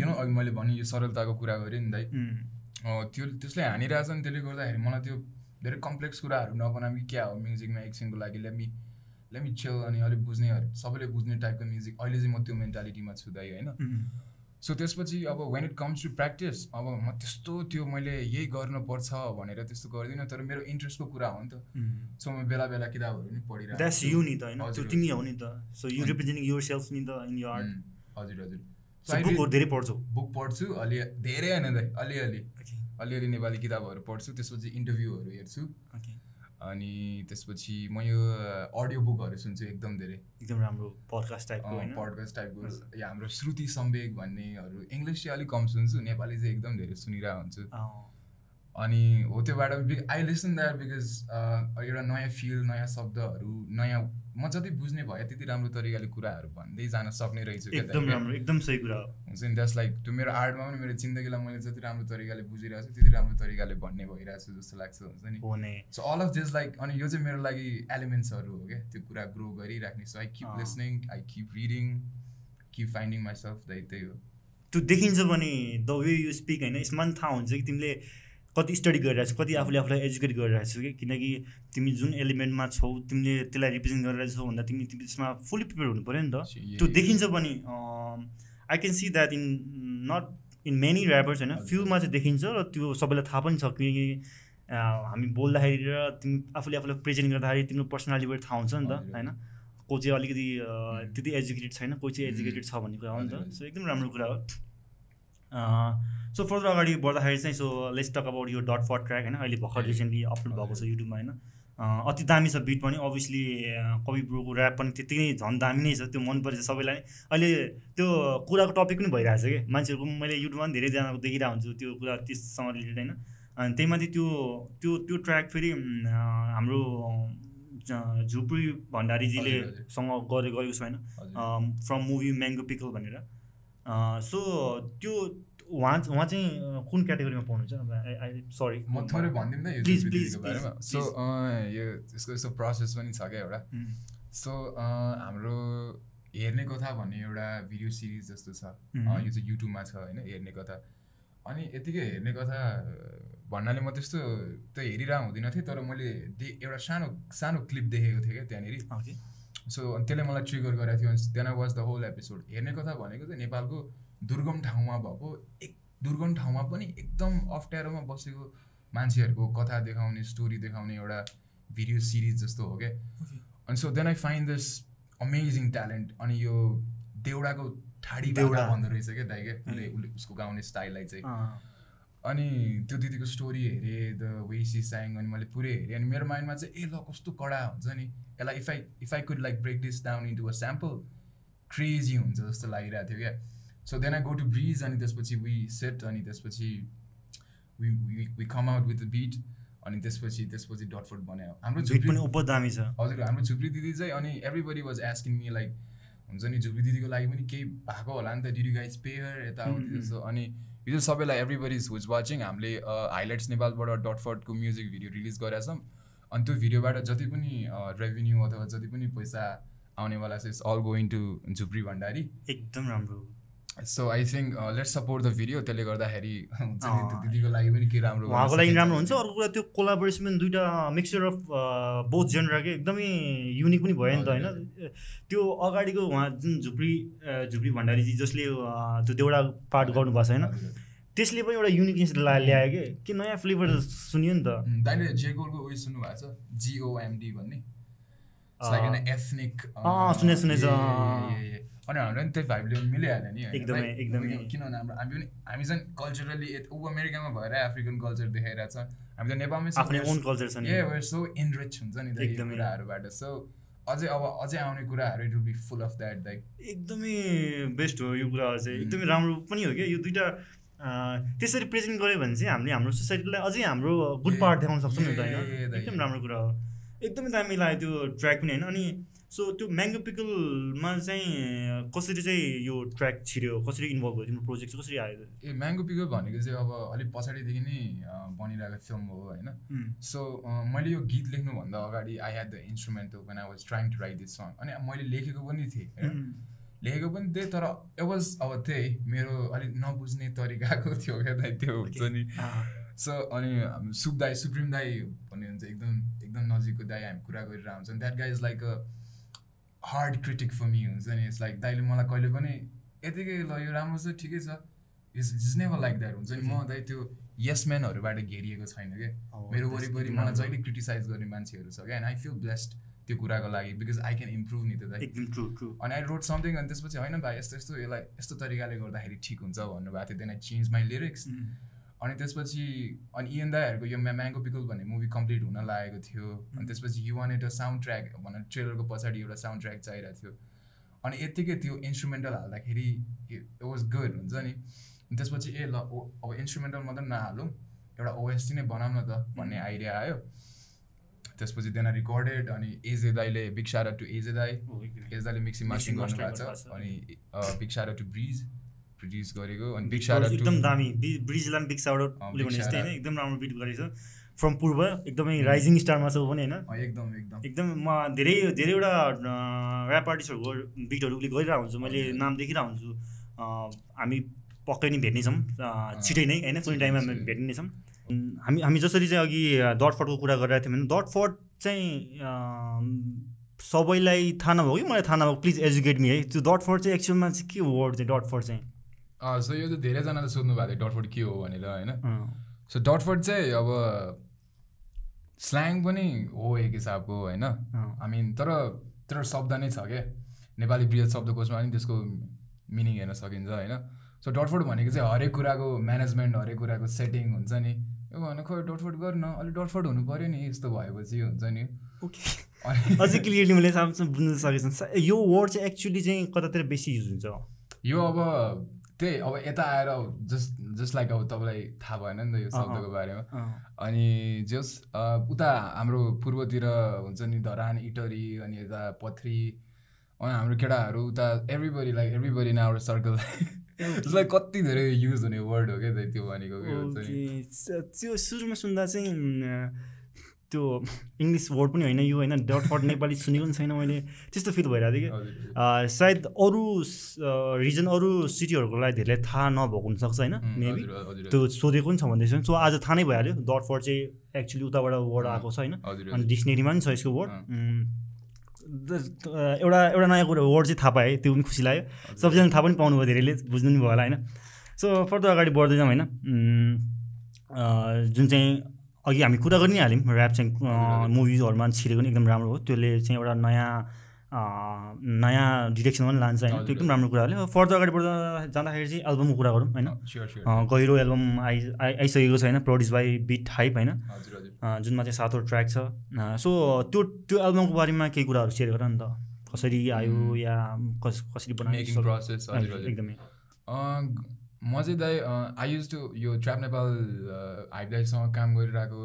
यु नो अघि मैले भने यो सरलताको कुरा गरेँ नि दाइ। त्यो त्यसले हानिरहेछ नि त्यसले गर्दाखेरि मलाई त्यो धेरै कम्प्लेक्स कुराहरू नबनाऊँ कि क्या हो म्युजिकमा एकछिनको लागि लेमी लेमी छेउ अनि अलिक बुझ्ने सबैले बुझ्ने टाइपको म्युजिक अहिले चाहिँ म त्यो मेन्टालिटीमा छु दाइ होइन? सो त्यसपछि अब when it comes to practice अब म त्यस्तो त्यो मैले यही गर्नुपर्छ भनेर त्यस्तो गर्दिनँ तर मेरो इन्ट्रेस्टको कुरा हो नि त। सो म बेला बेला किताबहरू पनि पढिरहेको यु नि त होइन? तिमी हो नि त। So you representing yourself नि त इन यर हजुर हजुर। बुकहरू धेरै पढ्छु। बुक पढ्छु अलि धेरै होइन दाइ अलिअलि। अलिअलि नेपाली किताबहरू पढ्छु त्यसपछि इन्टरभ्यूहरू हेर्छु। अनि त्यसपछि म यो अडियो बुकहरू सुन्छु एकदम धेरै। एकदम राम्रो पडकास्ट टाइपको पडकास्ट टाइपको हाम्रो श्रुति सम्वेक भन्नेहरू इङ्ग्लिस चाहिँ अलिक कम सुन्छु नेपाली चाहिँ एकदम धेरै सुनिरहेको हुन्छु। अनि हो त्योबाट आई लिसन द्याट बिकज एउटा नयाँ फिल नयाँ शब्दहरू नयाँ म जति बुझ्ने भए त्यति राम्रो तरिकाले कुराहरू भन्दै जान सक्ने रहेछु एकदम राम्रो एकदम सही कुरा हुन्छ नि द्याट्स लाइक त्यो मेरो आर्टमा पनि मेरो जिन्दगीलाई मैले जति राम्रो तरिकाले बुझिरहेको छु त्यति राम्रो तरिकाले भन्ने भइरहेको छु जस्तो लाग्छ हुन्छ नि। So all of this like अनि यो चाहिँ मेरो लागि एलिमेन्ट्सहरू हो क्या। त्यो कुरा ग्रो गरिराख्ने so I keep listening I keep reading keep finding myself दाइ त्यही हो। त्यो देखिन्छ भने द वे यु स्पिक होइन? यसमा थाहा हुन्छ कि तिमीले कति स्टडी गरिरहेको छौ कति आफूले आफूलाई एजुकेट गरिरहेको छौ कि? किनकि तिमी जुन एलिमेन्टमा छौ तिमीले त्यसलाई रिप्रेजेन्ट गरिरहेछौ भन्दा तिमी त्यसमा फुल्ली प्रिपेयर हुनु पऱ्यो नि त। त्यो देखिन्छ पनि I can see that in not in many rappers होइन? फ्युमा चाहिँ देखिन्छ र त्यो सबैलाई थाहा पनि छ कि हामी बोल्दाखेरि र तिमी आफूले आफूलाई प्रेजेन्ट गर्दाखेरि तिम्रो पर्सनालिटीबाट थाहा हुन्छ नि त होइन? को चाहिँ अलिकति त्यति एजुकेटेड छैन कोही चाहिँ एजुकेटेड छ भन्ने कुरा हो नि त। सो एकदम राम्रो कुरा हो। सो फर्दर अगाडि बढ्दाखेरि चाहिँ सो लेट्स टक अबाउट यो डट फट ट्र्याक होइन? अहिले भर्खर रिसेन्टली अपलोड भएको छ युट्युबमा होइन? अति दामी छ बिट पनि अभियसली कवि ब्रोको ऱ्याप पनि त्यति नै झन् दामी नै छ त्यो मन परेछ सबैलाई। अहिले त्यो कुराको टपिक पनि भइरहेको छ कि? मान्छेहरूको मैले युट्युबमा पनि धेरैजनाको देखिरहेको हुन्छु त्यो कुरा त्यससँग रिलेटेड होइन? अनि त्यही माथि त्यो त्यो त्यो ट्र्याक फेरि हाम्रो झुप्री भण्डारीजीले सँग गरे गरेको छ होइन? फ्रम मुभी म्याङ्गो पिकल भनेर। सो त्यो उहाँ उहाँ चाहिँ कुन क्याटेगोरीमा पाउनुहुन्छ सरी म थोरै भनिदिउँ न प्लिज प्लिज सो यो यसको यस्तो प्रोसेस पनि छ क्या एउटा। सो हाम्रो हेर्ने कथा भन्ने एउटा भिडियो सिरिज जस्तो छ। यो चाहिँ युट्युबमा छ होइन हेर्ने कथा। अनि यतिकै हेर्ने कथा भन्नाले म त्यस्तो त हेरिरहेको हुँदिनँ थिएँ तर मैले दे एउटा सानो सानो क्लिप देखेको थिएँ क्या त्यहाँनिर। सो त्यसले मलाई ट्रिगर गरेको थियो then I was the whole episode हेर्ने कथा भनेको चाहिँ नेपालको दुर्गम ठाउँमा भएको एक दुर्गम ठाउँमा पनि एकदम अप्ठ्यारोमा बसेको मान्छेहरूको कथा देखाउने स्टोरी देखाउने एउटा भिडियो सिरिज जस्तो हो क्या अनि so then I find this amazing talent अनि यो देउडाको ठाडी देउडा। भन्दो रहेछ क्या दाइ क्या उसले उसले उसको गाउने स्टाइललाई चाहिँ। अनि त्यो दिदीको स्टोरी हेरेँ द वेसी स्याङ अनि मैले पुरै हेरेँ। अनि मेरो माइन्डमा चाहिँ ए ल कस्तो कडा हुन्छ नि। यसलाई if I if I could like break this down into a sample crazy हुन्छ जस्तो लागिरहेको थियो क्या so then I go to bridge अनि त्यसपछि वी सेट अनि त्यसपछि we we come out with the beat अनि त्यसपछि त्यसपछि डटफोर्ड बनायो हाम्रो झुप्री पनि छ हजुर हाम्रो झुप्री दिदी चाहिँ अनि everybody was asking me like हुन्छ नि झुप्री दिदीको लागि पनि केही भएको होला नि त डिडी गाइज पेयर यताउति जस्तो अनि चाहिँ सबैलाई एभ्रीबडी इज हुज वाचिङ हामीले हाइलाइट्स नेपालबाट डटफर्डको म्युजिक भिडियो रिलिज गरेका छौँ अनि त्यो भिडियोबाट जति पनि रेभेन्यू अथवा जति पनि पैसा आउनेवाला चाहिँ all going to Jhupri Bhandari एकदम राम्रो। So I think let's support the video त्यसले गर्दाखेरि दिदीको लागि पनि के राम्रो उहाँको लागि राम्रो हुन्छ अर्को कुरा त्यो कोलाबोरेसन पनि दुइटा मिक्सचर अफ बोथ जेनर के एकदमै युनिक पनि भयो नि त होइन? त्यो अगाडिको उहाँ जुन झुप्री झुप्री भण्डारीजी जसले त्यो देउडा पार्ट गर्नुभएको छ होइन? त्यसले पनि एउटा युनिकनेस ल्यायो कि? के नयाँ फ्लेभर सुन्यो नि त? दाइले जेकोलको उयो सुन्नु भएको छ जिओएमडी भन्ने? एथनिक सुने सुनेछ अनि हाम्रो पनि त्यही भाइब ल्याउनु मिलिहाल्यो नि एकदमै एकदमै। किनभने हाम्रो हामी पनि हामी चाहिँ कल्चरली ऊ अमेरिकामा भएर अफ्रिकन कल्चर देखाइरहेको छ। हामी त नेपालमै आफ्नै ओन कल्चर छ ए सो इनरिच हुन्छ नि कुराहरूबाट। सो अझै अब अझै आउने कुराहरू it will be full of that like एकदमै बेस्ट हो यो कुराहरू चाहिँ एकदमै राम्रो पनि हो क्या यो दुइटा त्यसरी प्रेजेन्ट गऱ्यो भने चाहिँ हामीले हाम्रो सोसाइटीलाई अझै हाम्रो गुड पार्ट देखाउन सक्छौँ नि त होइन? एकदम राम्रो कुरा हो। एकदमै दामी लाग्यो त्यो ट्र्याक पनि होइन? अनि सो त्यो म्याङ्गो पिकलमा चाहिँ कसरी चाहिँ यो ट्र्याक छिर्यो? कसरी इन्भल्भ भयो तिम्रो प्रोजेक्ट चाहिँ? कसरी आयो? ए म्याङ्गो पिकल भनेको चाहिँ अब अलिक पछाडिदेखि नै बनिरहेको फिल्म हो होइन? सो मैले यो गीत लेख्नुभन्दा अगाडि I had the instrumental one I was trying to write this song अनि मैले लेखेको पनि थिएँ लेखेको पनि थिएँ तर वाज अब त्यही मेरो अलिक नबुझ्ने तरिकाको थियो क्या त्यो हुन्छ नि। सो अनि सुप दाई सुप्रिम दाई भन्ने हुन्छ एकदम एकदम नजिकको दाई हामी कुरा गरेर हुन्छ। That guy is like a hard critic for me हुन्छ नि। इट्स लाइक दाइले मलाई कहिले पनि यतिकै ल यो राम्रो छ ठिकै छ। It's it's never like that हुन्छ नि। म दाइ त्यो यसम्यानहरूबाट घेरिएको छैन क्या मेरो वरिपरि मलाई जहिले क्रिटिसाइज गर्ने मान्छेहरू छ क्या? एन्ड आई फिल ब्लेस्ड त्यो कुराको लागि बिकज आई क्यान इम्प्रुभ नि त दाइ अनि आई रोड समथिङ अनि त्यसपछि होइन भाइ यस्तो यस्तो यसलाई यस्तो तरिकाले गर्दाखेरि ठिक हुन्छ भन्नुभएको थियो। Then I change my lyrics अनि त्यसपछि अनि इएन दाईहरूको यो म्याङ्गो पिकल भन्ने मुभी कम्प्लिट हुन लागेको थियो। अनि त्यसपछि यु वान एउटा साउन्ड ट्र्याक भनेर ट्रेलरको पछाडि एउटा साउन्ड ट्र्याक चाहिरहेको थियो। अनि यत्तिकै त्यो इन्स्ट्रुमेन्टल हाल्दाखेरि इट वाज गुड हुन्छ नि। त्यसपछि ए ल अब इन्स्ट्रुमेन्टल मात्रै नहालौँ एउटा ओएसटी नै बनाऊँ न त भन्ने आइडिया आयो। त्यसपछि देन रिकर्डेड अनि एजे दाईले बिक्सारा टु एजे दाई। एजे दाईले मिक्सिङ मास्टिङ गर्नुभएको छ। अनि बिक्सारा टु ब्रिज प्रड्युस गरेको। अनि बिग एकदम दामी। ब्रिजलाई पनि बिग साउट उसले भने जस्तै होइन एकदम राम्रो बिट गरेको छ फ्रम पूर्व एकदमै राइजिङ स्टारमा छ पनि होइन। एकदम एकदम। एकदम म धेरै धेरैवटा ऱ्याप आर्टिस्टहरूको बिटहरू उसले गरिरहेको हुन्छु। मैले नाम देखिरहेको हुन्छु। हामी पक्कै नै भेट्नेछौँ। छिटै नै होइन? कुनै टाइममा हामी भेट्ने छौँ हामी हामी जसरी चाहिँ अघि डट फटको कुरा गरिरहेको थियौँ भने डट फट चाहिँ सबैलाई थाहा नभएको कि मलाई थाहा नभएको। प्लिज एजुकेट मी है। त्यो डट फट चाहिँ एक्चुअलमा चाहिँ के वर्ड चाहिँ डट फट चाहिँ सो यो त धेरैजनाले सोध्नु भएको थियो डटफोर्ड के हो भनेर होइन? सो डटफोर्ड चाहिँ अब स्ल्याङ पनि हो एक हिसाबको होइन? आई मिन तर तर शब्द नै छ क्या। नेपाली बृहत शब्दकोशमा पनि त्यसको मिनिङ हेर्न सकिन्छ होइन? सो डटफोर्ड भनेको चाहिँ हरेक कुराको म्यानेजमेन्ट हरेक कुराको सेटिङ हुन्छ नि। यो भने खोइ डटफोर्ड गर न अलिक डटफोर्ड हुनु पऱ्यो नि यस्तो भएपछि हुन्छ नि। अझै क्लियरली मैले बुझ्न सकेको छु यो वर्ड चाहिँ एक्चुली चाहिँ कतातिर बेसी युज हुन्छ? यो अब त्यही अब यता आएर जस्ट जस्ट लाइक अब तपाईँलाई थाहा भएन नि त यो शब्दको बारेमा। अनि जस उता हाम्रो पूर्वतिर हुन्छ नि धरान इटरी अनि यता पथरी अनि हाम्रो केटाहरू उता everybody like everybody in our circle त्यसलाई कति धेरै युज हुने वर्ड हो क्या त्यो भनेको त्यो सुरुमा सुन्दा चाहिँ त्यो इङ्ग्लिस वर्ड पनि होइन यो होइन डट फट नेपाली सुनेको पनि छैन मैले। त्यस्तो फिल भइरहेको थियो कि। सायद अरू रिजन अरू सिटीहरूको लागि धेरैलाई थाहा नभएको हुनसक्छ होइन मेबी। त्यो सोधेको पनि छ भन्दैछ। सो आज थाहा नै भइहाल्यो डट फट चाहिँ एक्चुली उताबाट वर्ड आएको छ होइन अनि डिक्सनेरीमा पनि छ यसको वर्ड। एउटा एउटा नयाँ कुरा वर्ड चाहिँ थाहा पाएँ त्यो पनि खुसी लाग्यो। सबैजना थाहा पनि पाउनुभयो धेरैले बुझ्नु पनि भयो होला होइन? सो फर्दर अगाडि बढ्दै जाउँ होइन? जुन चाहिँ अघि हामी कुरा गरि नै हाल्यौँ ऱ्याप चाहिँ मुभिजहरूमा छिरेको पनि एकदम राम्रो हो। त्यसले चाहिँ एउटा नयाँ नयाँ डिरेक्सनमा पनि लान्छ होइन। त्यो एकदम राम्रो कुरा हो। फर्दर अगाडि बढ्दा जाँदाखेरि चाहिँ एल्बमको कुरा गरौँ होइन? गहिरो एल्बम आइ आइसकेको छ होइन? प्रड्युस बाई बिट हाइप होइन? जुनमा चाहिँ सातवटा ट्र्याक छ। सो त्यो त्यो एल्बमको बारेमा केही कुराहरू सेयर गर नि त। कसरी आयो या कस कसरी बनायो एकदमै। म चाहिँ दाइ आई युज टु यो ट्र्याप नेपाल हाइपलाइसँग काम गरिरहेको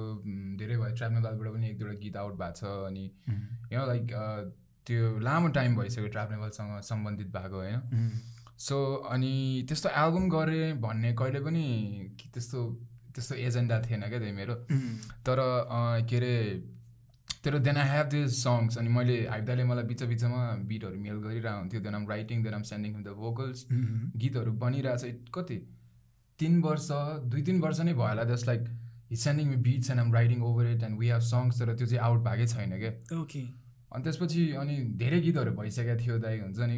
धेरै भयो। ट्र्याप नेपालबाट पनि एक दुईवटा गीत आउट भएको छ अनि यो लाइक त्यो लामो टाइम भइसक्यो नेपालसँग सम्बन्धित भएको होइन? सो अनि त्यस्तो एल्बम गरेँ भन्ने कहिले पनि त्यस्तो त्यस्तो एजेन्डा थिएन क्या त्यही मेरो। तर के अरे तर then I have this songs अनि मैले हाइप्दाले मलाई बिच बिचमा बिटहरू मेल गरिरहेको हुन्थ्यो then um writing then um sending the vocals गीतहरू बनिरहेछ। कति? तिन वर्ष दुई तिन वर्ष नै भयो होला। Just like he sending me beats and um writing over it and we have songs तर त्यो चाहिँ आउट भएकै छैन क्या। ओके अनि त्यसपछि अनि धेरै गीतहरू भइसकेको थियो दाइ हुन्छ नि?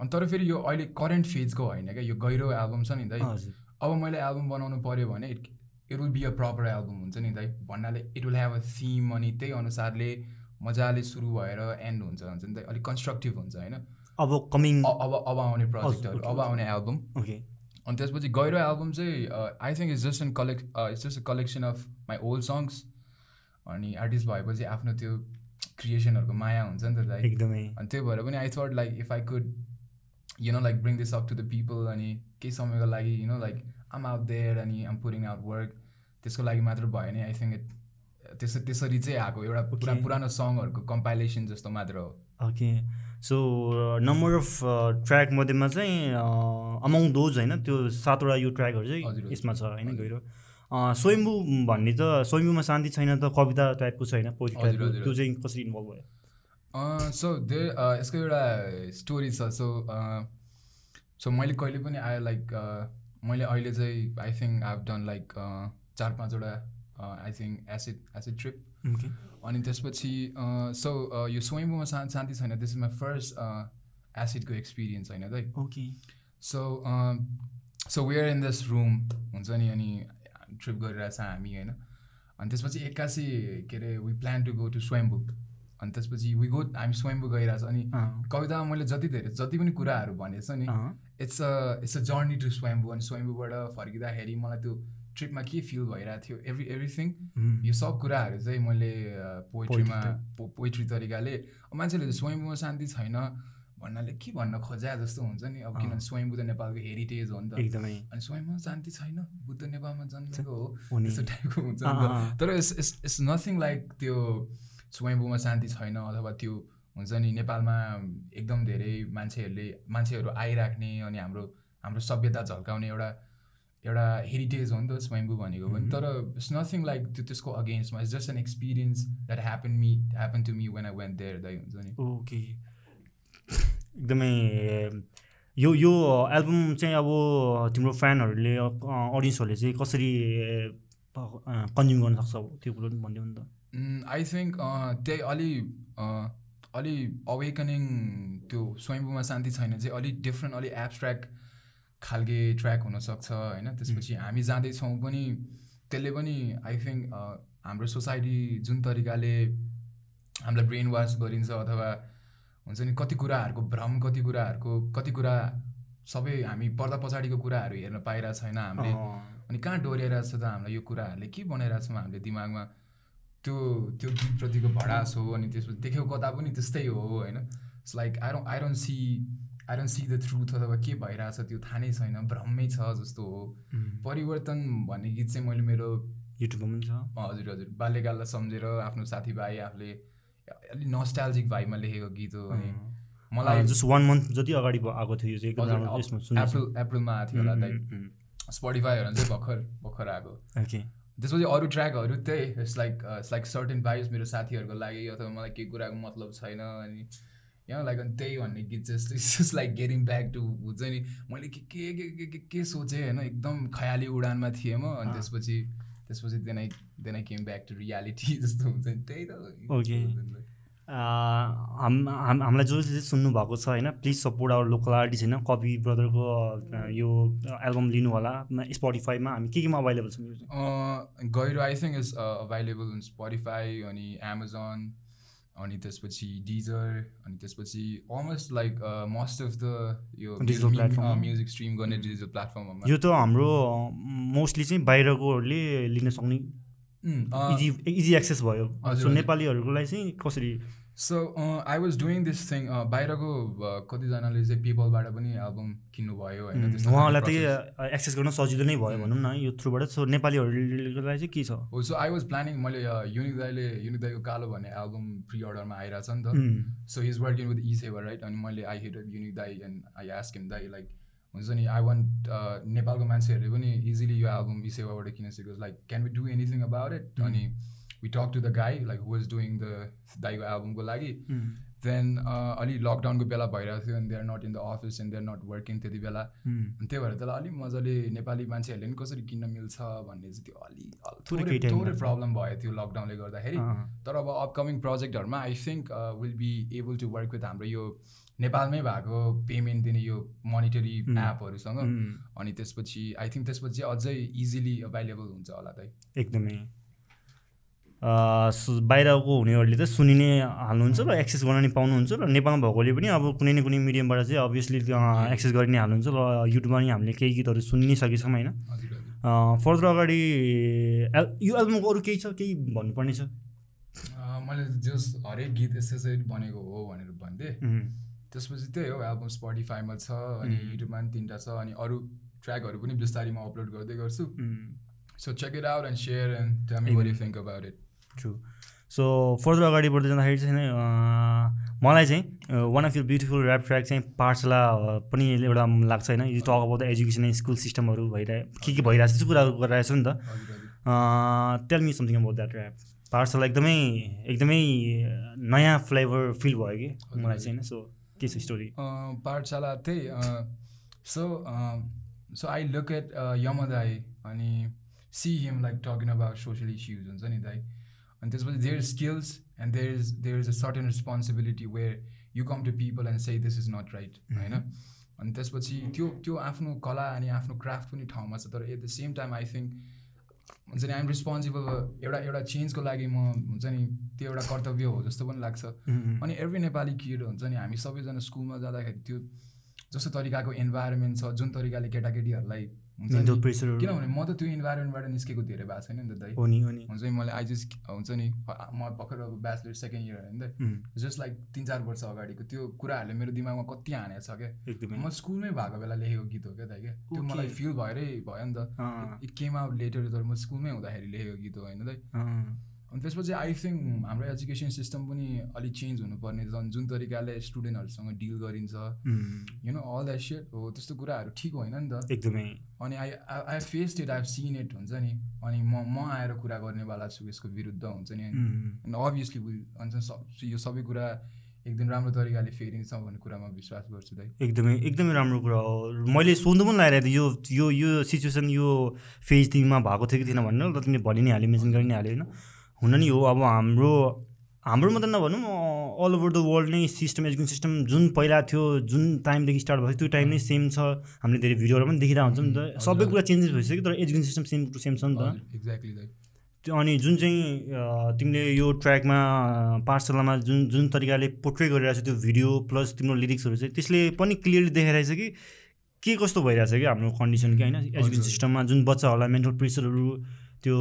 अनि तर फेरि यो अहिले करेन्ट फेजको होइन क्या? यो गहिरो एल्बम छ नि दाइ। अब मैले एल्बम बनाउनु पऱ्यो भने it it will be a proper album हुन्छ नि दाइ। भन्नाले it will have a theme अनि त्यही अनुसारले मजाले सुरु भएर एन्ड हुन्छ हुन्छ नि त अलिक कन्स्ट्रक्टिभ हुन्छ होइन? अब कमिङ अब अब आउने प्रोजेक्टहरू अब आउने एल्बम ओके। अनि त्यसपछि गहिरो एल्बम चाहिँ I think it's just an collect it's just a collection of my old songs अनि आर्टिस्ट भएपछि आफ्नो त्यो क्रिएसनहरूको माया हुन्छ नि त दाइ एकदमै। अनि त्यही भएर पनि I thought like if I could you know like bring this up to the people अनि केही समयको लागि you know like um out there अनि आम पुरिङ आउट वर्क त्यसको लागि मात्र भयो नि आई थिङ्क इट त्यस त्यसरी चाहिँ आएको एउटा पुरा पुरानो सङहरूको कम्पाइलेसन जस्तो मात्र हो। Okay so number of track मध्येमा चाहिँ अमाउङ दोज होइन त्यो सातवटा यो ट्र्याकहरू चाहिँ यसमा छ होइन गहिरो। स्वयम्भू भन्ने त स्वयम्भूमा शान्ति छैन त कविता टाइपको छ होइन पोइट्री त्यो चाहिँ कसरी इन्भल्भ भयो? सो दे यसको एउटा स्टोरी छ। सो सो मैले कहिले पनि आयो लाइक मैले अहिले चाहिँ I think I have done like चार पाँचवटा I think acid acid trip अनि त्यसपछि सो यो स्वयम्भूमा शा शान्ति छैन। दिस इज माई फर्स्ट एसिडको एक्सपिरियन्स होइन दाइ okay so so where in this room हुन्छ नि? अनि ट्रिप गरिरहेछ हामी होइन? अनि त्यसपछि एक्कासी के अरे we plan to go to Swayambhu अनि त्यसपछि वी गो हामी स्वयम्भू गइरहेछ। अनि कवितामा मैले जति धेरै जति पनि कुराहरू भनेको छ नि it's a it's a journey to Swayambhu अनि स्वयम्भूबाट फर्किँदाखेरि मलाई त्यो ट्रिपमा के फिल भइरहेको थियो एभ्री एभ्रिथिङ यो सब कुराहरू चाहिँ मैले पोइट्रीमा पोइट्री तरिकाले मान्छेले स्वयम्भूमा शान्ति छैन। भन्नाले के भन्न खोजा? जस्तो हुन्छ नि। अब किनभने स्वयम्भू त नेपालको हेरिटेज हो नि त। एकदमै। अनि स्वयम्भूमा शान्ति छैन। बुद्ध नेपालमा जन्मेको हो। त्यस्तो टाइपको हुन्छ नि त। तर it's it's it's nothing like त्यो स्वयम्भूमा शान्ति छैन अथवा त्यो हुन्छ नि नेपालमा एकदम धेरै मान्छेहरूले मान्छेहरू आइराख्ने अनि हाम्रो हाम्रो सभ्यता झल्काउने एउटा एउटा हेरिटेज हो नि त स्वयम्भू भनेको पनि। तर इट्स नथिङ लाइक त्यो त्यसको अगेन्स्टमा। It's just an experience that happen me happen to me when I when there दाइ हुन्छ नि। ओके। एकदमै यो यो एल्बम चाहिँ अब तिम्रो फ्यानहरूले अडियन्सहरूले चाहिँ कसरी कन्ज्युम गर्न सक्छ त्यो कुरो पनि भनिदियो नि त। आई थिङ्क त्यही अलि अलि अवेकनिङ त्यो स्वयम्भूमा शान्ति छैन चाहिँ अलिक डिफ्रेन्ट अलिक एब्सट्र्याक्ट खालके ट्र्याक हुनसक्छ होइन? त्यसपछि हामी जाँदैछौँ पनि त्यसले पनि आई थिङ्क हाम्रो सोसाइटी जुन तरिकाले हामीलाई ब्रेन वास गरिन्छ अथवा हुन्छ नि? कति कुराहरूको भ्रम कति कुराहरूको कति कुरा सबै हामी पर्दा पछाडिको कुराहरू हेर्न पाइरहेको छैन हामीले। अनि कहाँ डोरिरहेको छ त हामीलाई यो कुराहरूले? के बनाइरहेको छौँ हामीले दिमागमा? त्यो त्यो गीतप्रतिको भडास हो अनि त्यसपछि देख्यो कता पनि त्यस्तै हो होइन? It's like I don't see don't see the truth अथवा के भइरहेछ त्यो थाहा नै छैन भ्रमै छ जस्तो हो। परिवर्तन भन्ने गीत चाहिँ मैले मेरो युट्युबमा पनि छ। हजुर हजुर। बाल्यकाललाई सम्झेर आफ्नो साथीभाइ आफूले अलिक नस्टाल्जिक भाइमा लेखेको गीत हो अनि मलाई जस्ट वान मन्थ जति अगाडि आएको थियो यो चाहिँ एप्रिल एप्रिलमा आएको थियो होला लाइक स्पोटिफाईहरू चाहिँ भर्खर भर्खर आएको। ओके त्यसपछि अरू ट्र्याकहरू त्यही it's like it's like certain vibes मेरो साथीहरूको लागि अथवा मलाई केही कुराको मतलब छैन अनि यहाँ लाइक अनि त्यही भन्ने गीत चाहिँ just like getting back to हुन्छ नि मैले के के के के के के सोचेँ होइन एकदम खयाली उडानमा थिएँ म अनि त्यसपछि त्यसपछि then I then I came back to reality जस्तो हुन्छ नि त्यही त ओके हाम हाम हामीलाई जो चाहिँ सुन्नुभएको छ होइन please support our local artist होइन कपी ब्रदरको यो एल्बम लिनु होला स्पोटिफाईमा हामी के केमा अभाइलेबल छ गहिरो I think is available in Spotify अनि एमाजोन अनि त्यसपछि डिजर अनि त्यसपछि almost like most of the यो डिजिटल प्लेटफर्म म्युजिक स्ट्रिम गर्ने डिजिटल प्लेटफर्ममा यो त हाम्रो मोस्टली चाहिँ बाहिरकोहरूले लिन सक्ने इजी इजी एक्सेस भयो। सो नेपालीहरूको लागि चाहिँ कसरी so I was doing this thing बाहिरको कतिजनाले चाहिँ पेपलबाट पनि एल्बम किन्नुभयो होइन उहाँलाई त्यही एक्सेस गर्न सजिलो नै भयो भनौँ न यो थ्रुबाट सो नेपालीहरूलाई चाहिँ के छ? हो सो आई वाज प्लानिङ मैले युनिक दाईले युनिक दाईको कालो भन्ने एल्बम प्रि अर्डरमा आइरहेछ नि त। So is working with eSewa right अनि मैले आई हिट युनिक दाई एन्ड आई आस्क हिम दाई लाइक हुन्छ नि आई वान्ट नेपालको मान्छेहरूले पनि इजिली यो एल्बम ई सेवाबाट किन सिकोस् like can we do anything about it अनि we talk to the guy like is doing the दाईको एल्बमको लागि देन अलि लकडाउनको बेला भइरहेको थियो अनि they are not in the office and they are not working त्यति बेला अनि त्यही भएर त्यसलाई अलिक मजाले नेपाली मान्छेहरूले पनि कसरी किन्न मिल्छ भन्ने चाहिँ त्यो अलिक थोरै प्रब्लम भयो थियो लकडाउनले गर्दाखेरि तर अब upcoming प्रोजेक्टहरूमा I think will be able to work with हाम्रो यो नेपालमै भएको पेमेन्ट दिने यो मोनिटरी एपहरूसँग अनि त्यसपछि आई थिङ्क त्यसपछि अझै इजिली अभाइलेबल हुन्छ होला त एकदमै बाहिरको हुनेहरूले त सुनि नै हाल्नुहुन्छ र एक्सेस गर्न नि पाउनुहुन्छ र नेपालमा भएकोले पनि अब कुनै न कुनै मिडियमबाट चाहिँ अभियसली एक्सेस गरि नै हाल्नुहुन्छ र युट्युबमा नि हामीले केही गीतहरू सुनि नै सकेछौँ होइन फर्दर अगाडि एल यो एल्बमको अरू केही छ केही भन्नुपर्ने छ? मैले जस हरेक गीत यसै बनेको हो भनेर भन्थेँ। त्यसपछि त्यही हो एल्बम स्पोटिफाईमा छ अनि युट्युबमा पनि तिनवटा छ अनि अरू ट्र्याकहरू पनि बिस्तारै म अपलोड गर्दै गर्छु। So check it out and share and tell me what you think about it true so further अगाडि बढ्दै जाँदाखेरि चाहिँ मलाई चाहिँ one of you beautiful rap track चाहिँ पाठशाला पनि एउटा लाग्छ होइन। यो talk about the education school सिस्टमहरू भइरहे के के भइरहेको छ कुरा गरिरहेको छ नि त। Tell me something about that rap Pathshala एकदमै एकदमै नयाँ फ्लेभर फिल भयो कि मलाई चाहिँ होइन। सो के छ स्टोरी पाठशाला त्यही so so I look at यमदाई अनि see him like talking about social issues हुन्छ नि दाई अनि त्यसपछि their skills and there is there is a certain responsibility where you come to people and say this is not right होइन अनि त्यसपछि त्यो त्यो आफ्नो कला अनि आफ्नो क्राफ्ट पनि ठाउँमा छ तर at the same time I think हुन्छ नि आइएम रेस्पोन्सिबल एउटा एउटा चेन्जको लागि म हुन्छ नि त्यो एउटा कर्तव्य हो जस्तो पनि लाग्छ। अनि एभ्री नेपाली किड हुन्छ नि हामी सबैजना स्कुलमा जाँदाखेरि त्यो जस्तो तरिकाको इन्भाइरोमेन्ट छ जुन तरिकाले केटाकेटीहरूलाई किनभने म त त्यो इन्भाइरोमेन्टबाट निस्केको धेरै भएको छैन नि त दाइ। हो नि हो नि। हुन्छ नि मैले आई जस्ट हुन्छ नि म भर्खर अब ब्याचलर सेकेन्ड इयर होइन त जस्ट लाइक तिन चार वर्ष अगाडिको त्यो कुराहरूले मेरो दिमागमा कति हानेको छ क्या। एकदमै। म स्कुलमै भएको बेला लेखेको गीत हो क्या दाइ क्या त्यो मलाई फिल भएरै भयो नि त। इट केम आउट लेटर तर म स्कुलमै हुँदाखेरि लेखेको गीत हो होइन दाइ। अनि त्यसपछि आई थिङ्क हाम्रो एजुकेसन सिस्टम पनि अलिक चेन्ज हुनुपर्ने झन् जुन तरिकाले स्टुडेन्टहरूसँग डिल गरिन्छ you know all that set हो त्यस्तो कुराहरू ठिक होइन नि त। एकदमै। अनि I I faced it I seen it हुन्छ नि। अनि म म आएर कुरा गर्नेवाला छु यसको विरुद्ध हुन्छ नि। अनि अभियसली भन्छ यो सबै कुरा एकदम राम्रो तरिकाले फेरिन्छ भन्ने कुरामा विश्वास गर्छु दाइ। एकदमै एकदमै राम्रो कुरा हो। मैले सोध्नु पनि लगाइरहेको थिएँ यो यो यो सिचुएसन यो फेज तिमीमा भएको थियो कि थिएन भनेर तिमीले भनि नै हाल्यो मेन्सन गरि नै हाल्यो होइन? हुन नि हो। अब हाम्रो हाम्रो मात्रै नभनौँ अल ओभर द वर्ल्ड नै सिस्टम एजुकेसन सिस्टम जुन पहिला थियो जुन टाइमदेखि स्टार्ट भएको त्यो टाइम नै सेम छ। हामीले धेरै भिडियोहरू पनि देखिरहेको हुन्छ नि त। सबै कुरा चेन्जेस भइसक्यो तर education system same to same छ नि त। एक्ज्याक्टली त्यो अनि जुन चाहिँ तिमीले यो ट्र्याकमा पाठशालामा जुन जुन तरिकाले पोर्ट्रे गरिरहेको छ त्यो भिडियो प्लस तिम्रो लिरिक्सहरू चाहिँ त्यसले पनि क्लियरली देखाइरहेछ कि के कस्तो भइरहेछ कि हाम्रो कन्डिसन कि होइन? एजुकेसन सिस्टममा जुन बच्चाहरूलाई मेन्टल प्रेसरहरू त्यो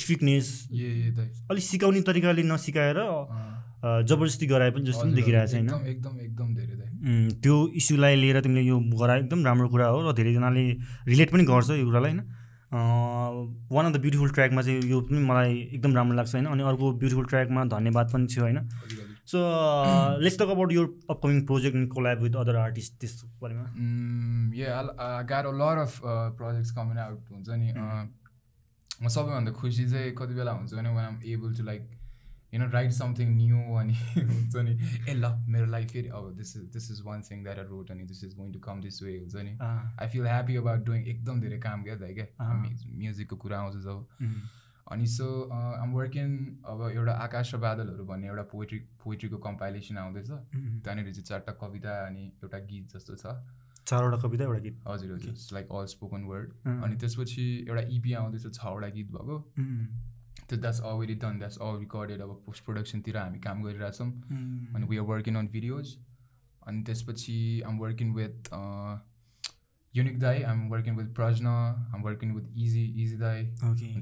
स्ट्रिक्टनेस अलिक सिकाउने तरिकाले नसिकाएर जबरजस्ती गराए पनि जस्तो पनि देखिरहेको छ होइन एकदम एकदम धेरै त्यो इस्युलाई लिएर तिमीले यो गराए एकदम राम्रो कुरा हो र धेरैजनाले रिलेट पनि गर्छ यो कुरालाई होइन? वान अफ द ब्युटिफुल ट्र्याकमा चाहिँ यो पनि मलाई एकदम राम्रो लाग्छ होइन? अनि अर्को ब्युटिफुल ट्र्याकमा धन्यवाद पनि थियो होइन? सो लेट्स टक अबाउट यो upcoming project in collab with other artist त्यसको बारेमा। Yeah got lot of projects coming out हुन्छ नि। म सबैभन्दा खुसी चाहिँ कति बेला हुन्छ भने when I'm able to like you know write something new अनि हुन्छ नि ए ल मेरो लाइफ फेरि अब this is this is one thing that our road अनि this is going to come this way हुन्छ नि। I feel happy about doing एकदम धेरै काम क्या दाइ क्या? म्युजिकको कुरा आउँछ जब। अनि सो आम वर्किङ अब एउटा आकाश र बादलहरू भन्ने एउटा पोइट्री पोइट्रीको कम्पाइलेसन आउँदैछ। त्यहाँनिर चाहिँ चारवटा कविता अनि एउटा गीत जस्तो छ। चारवटा कविता एउटा गीत। हजुर हजुर। लाइक अल स्पोकन वर्ड अनि त्यसपछि एउटा इपी आउँदैछ छवटा गीत भएको। त्यो that's already done that's all recorded अब पोस्ट प्रोडक्सनतिर हामी काम गरिरहेछौँ। अनि we are working on videos अनि त्यसपछि आम वर्किङ विथ युनिक दाई आम वर्किङ विथ प्रज्न आम वर्किङ विथ इजी इजी दाई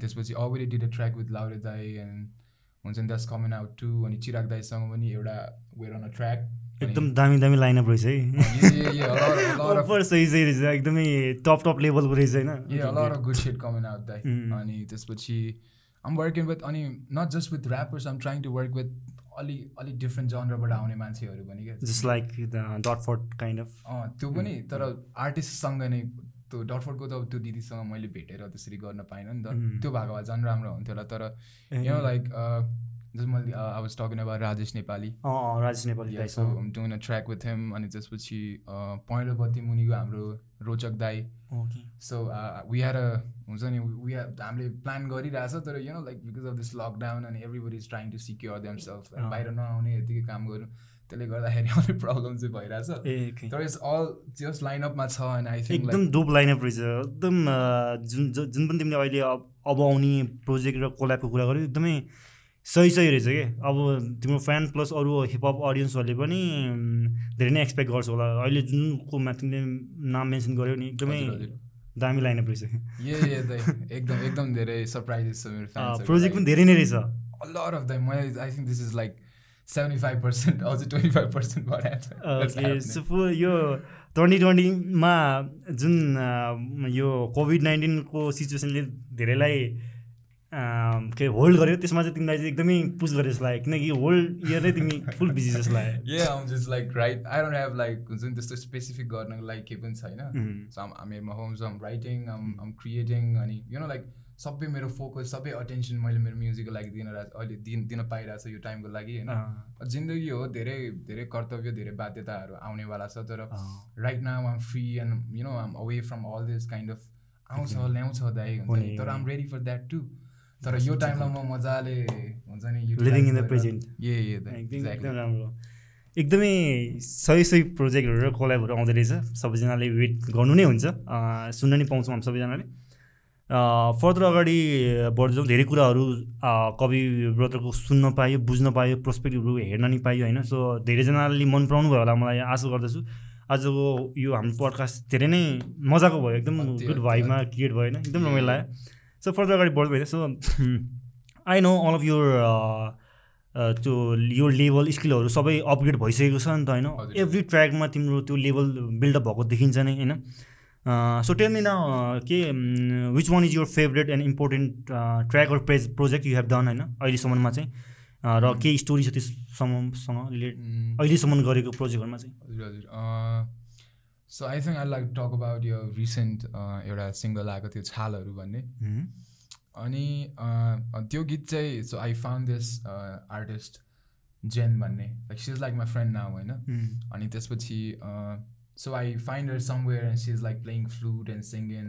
त्यसपछि already did a track with Laure दाई एन्ड हुन्छ नि द्याट्स कमेन आउट टु अनि चिराग दाईसँग पनि एउटा वेयर अन अ ट्र्याक एकदम दामी दामी लाइनअप रहेछ है। सही सही रहेछ एकदमै टप टप लेभलको रहेछ होइन। गुड सेट आउट अनि त्यसपछि आम वर्किङ विथ अनि not just with rappers um trying to work with अलि अलिक डिफ्रेन्ट जनरबाट आउने मान्छेहरू पनि क्या। जस्ट लाइक डटफोर्ड काइन्ड अफ त्यो पनि तर आर्टिस्टसँग नै त्यो डटफोर्डको त त्यो दिदीसँग मैले भेटेर त्यसरी गर्न पाइनँ नि त। त्यो भएको भए झन् राम्रो हुन्थ्यो होला तर यु लाइक मैले आई वाज टकिङ अब Rajesh Nepali Rajesh Nepali so doing a track with him अनि त्यसपछि पहेँलो बत्ती मुनिको हाम्रो रोचक दाई। सो वी आर अ हुन्छ नि वी आर हामीले प्लान गरिरहेछ तर you know like because of this lockdown अनि every is trying to secure them self बाहिर नआउने यतिकै काम गर्नु त्यसले गर्दाखेरि अलिक प्रब्लम चाहिँ भइरहेछ। तर इट्स अल जस्ट लाइनअपमा छ अनि आई थिङ्क एकदम डोप लाइनअप रहेछ एकदम जुन जुन पनि तिमीले अहिले अब आउने प्रोजेक्ट र कोल्याबको कुरा गर्यो एकदमै सही सही रहेछ कि? अब तिम्रो फ्यान प्लस अरू हिपहप अडियन्सहरूले पनि धेरै नै एक्सपेक्ट गर्छ होला। अहिले जुनको तिमीले नाम मेन्सन गर्यो नि एकदमै दामी लाइनअप रहेछ। एकदम एकदम धेरै सरप्राइजेस छ मेरो प्रोजेक्ट पनि धेरै नै रहेछ। लर अफ द मैले I think this is like seventy five percent अझै ट्वेन्टी फाइभ पर्सेन्ट यो ट्वेन्टी ट्वेन्टीमा जुन यो कोभिड नाइन्टिनको सिचुएसनले धेरैलाई के होल्ड गर्यो त्यसमा चाहिँ तिमीलाई चाहिँ एकदमै पुस गरे जस्तो लाग्यो किनकि होल्ड इयर नै तिमी फुल बिजी जस्तो लाग्यो uh I'm just like right I don't have like हुन्छ नि त्यस्तो स्पेसिफिक गर्नको लागि केही पनि छैन। सो आम मेरो होम्स आम राइटिङ आम आम क्रिएटिङ अनि यु नो लाइक सबै मेरो फोकस सबै अटेन्सन मैले मेरो म्युजिकको लागि दिन अहिले दिन दिन पाइरहेको छ यो टाइमको लागि होइन। जिन्दगी हो धेरै धेरै कर्तव्य धेरै बाध्यताहरू आउनेवाला छ तर right now um free and you know um away from all this kind of आउँछ ल्याउँछ दाइ हुन्छ तर आम रेडी फर द्याट टु तर यो टाइममा म मजाले हुन्छ नि लिभिङ इन द प्रेजेन्ट एकदम राम्रो। एकदमै सही सही प्रोजेक्टहरू र कोलाबहरू आउँदो रहेछ। सबैजनाले वेट गर्नु नै हुन्छ। सुन्न नै पाउँछौँ हामी सबैजनाले। फर्दर अगाडि बढ्छौँ धेरै कुराहरू कवि व्रतको सुन्न पायो बुझ्न पायो प्रोस्पेक्टहरू हेर्न नि पायो होइन? सो धेरैजनाले मन पराउनु भयो होला मलाई। आशा गर्दछु। आजको यो हाम्रो पडकास्ट धेरै नै मजाको भयो। एकदम गुड भाइमा क्रिएट भयो होइन? एकदम रमाइलो लाग्यो। सो फर्दर अगाडि बढ्दै होइन so I know all of your त्यो यो लेभल स्किलहरू सबै अपग्रेड भइसकेको छ नि त होइन? एभ्री ट्र्याकमा तिम्रो त्यो लेभल बिल्डअप भएको देखिन्छ नै होइन? सो टेल मी न के which one is your favourite and important track or pre project you have done होइन? अहिलेसम्ममा चाहिँ र केही स्टोरी छ त्यससम्मसँग रिलेट अहिलेसम्म गरेको प्रोजेक्टहरूमा चाहिँ। हजुर हजुर। So I think I like talk about यो रिसेन्ट एउटा सिङ्गल आएको थियो छालहरू भन्ने। अनि त्यो गीत चाहिँ so I found this artist जेन भन्ने। Like she is like my friend now होइन अनि त्यसपछि so I find her somewhere and she is like playing flute and singing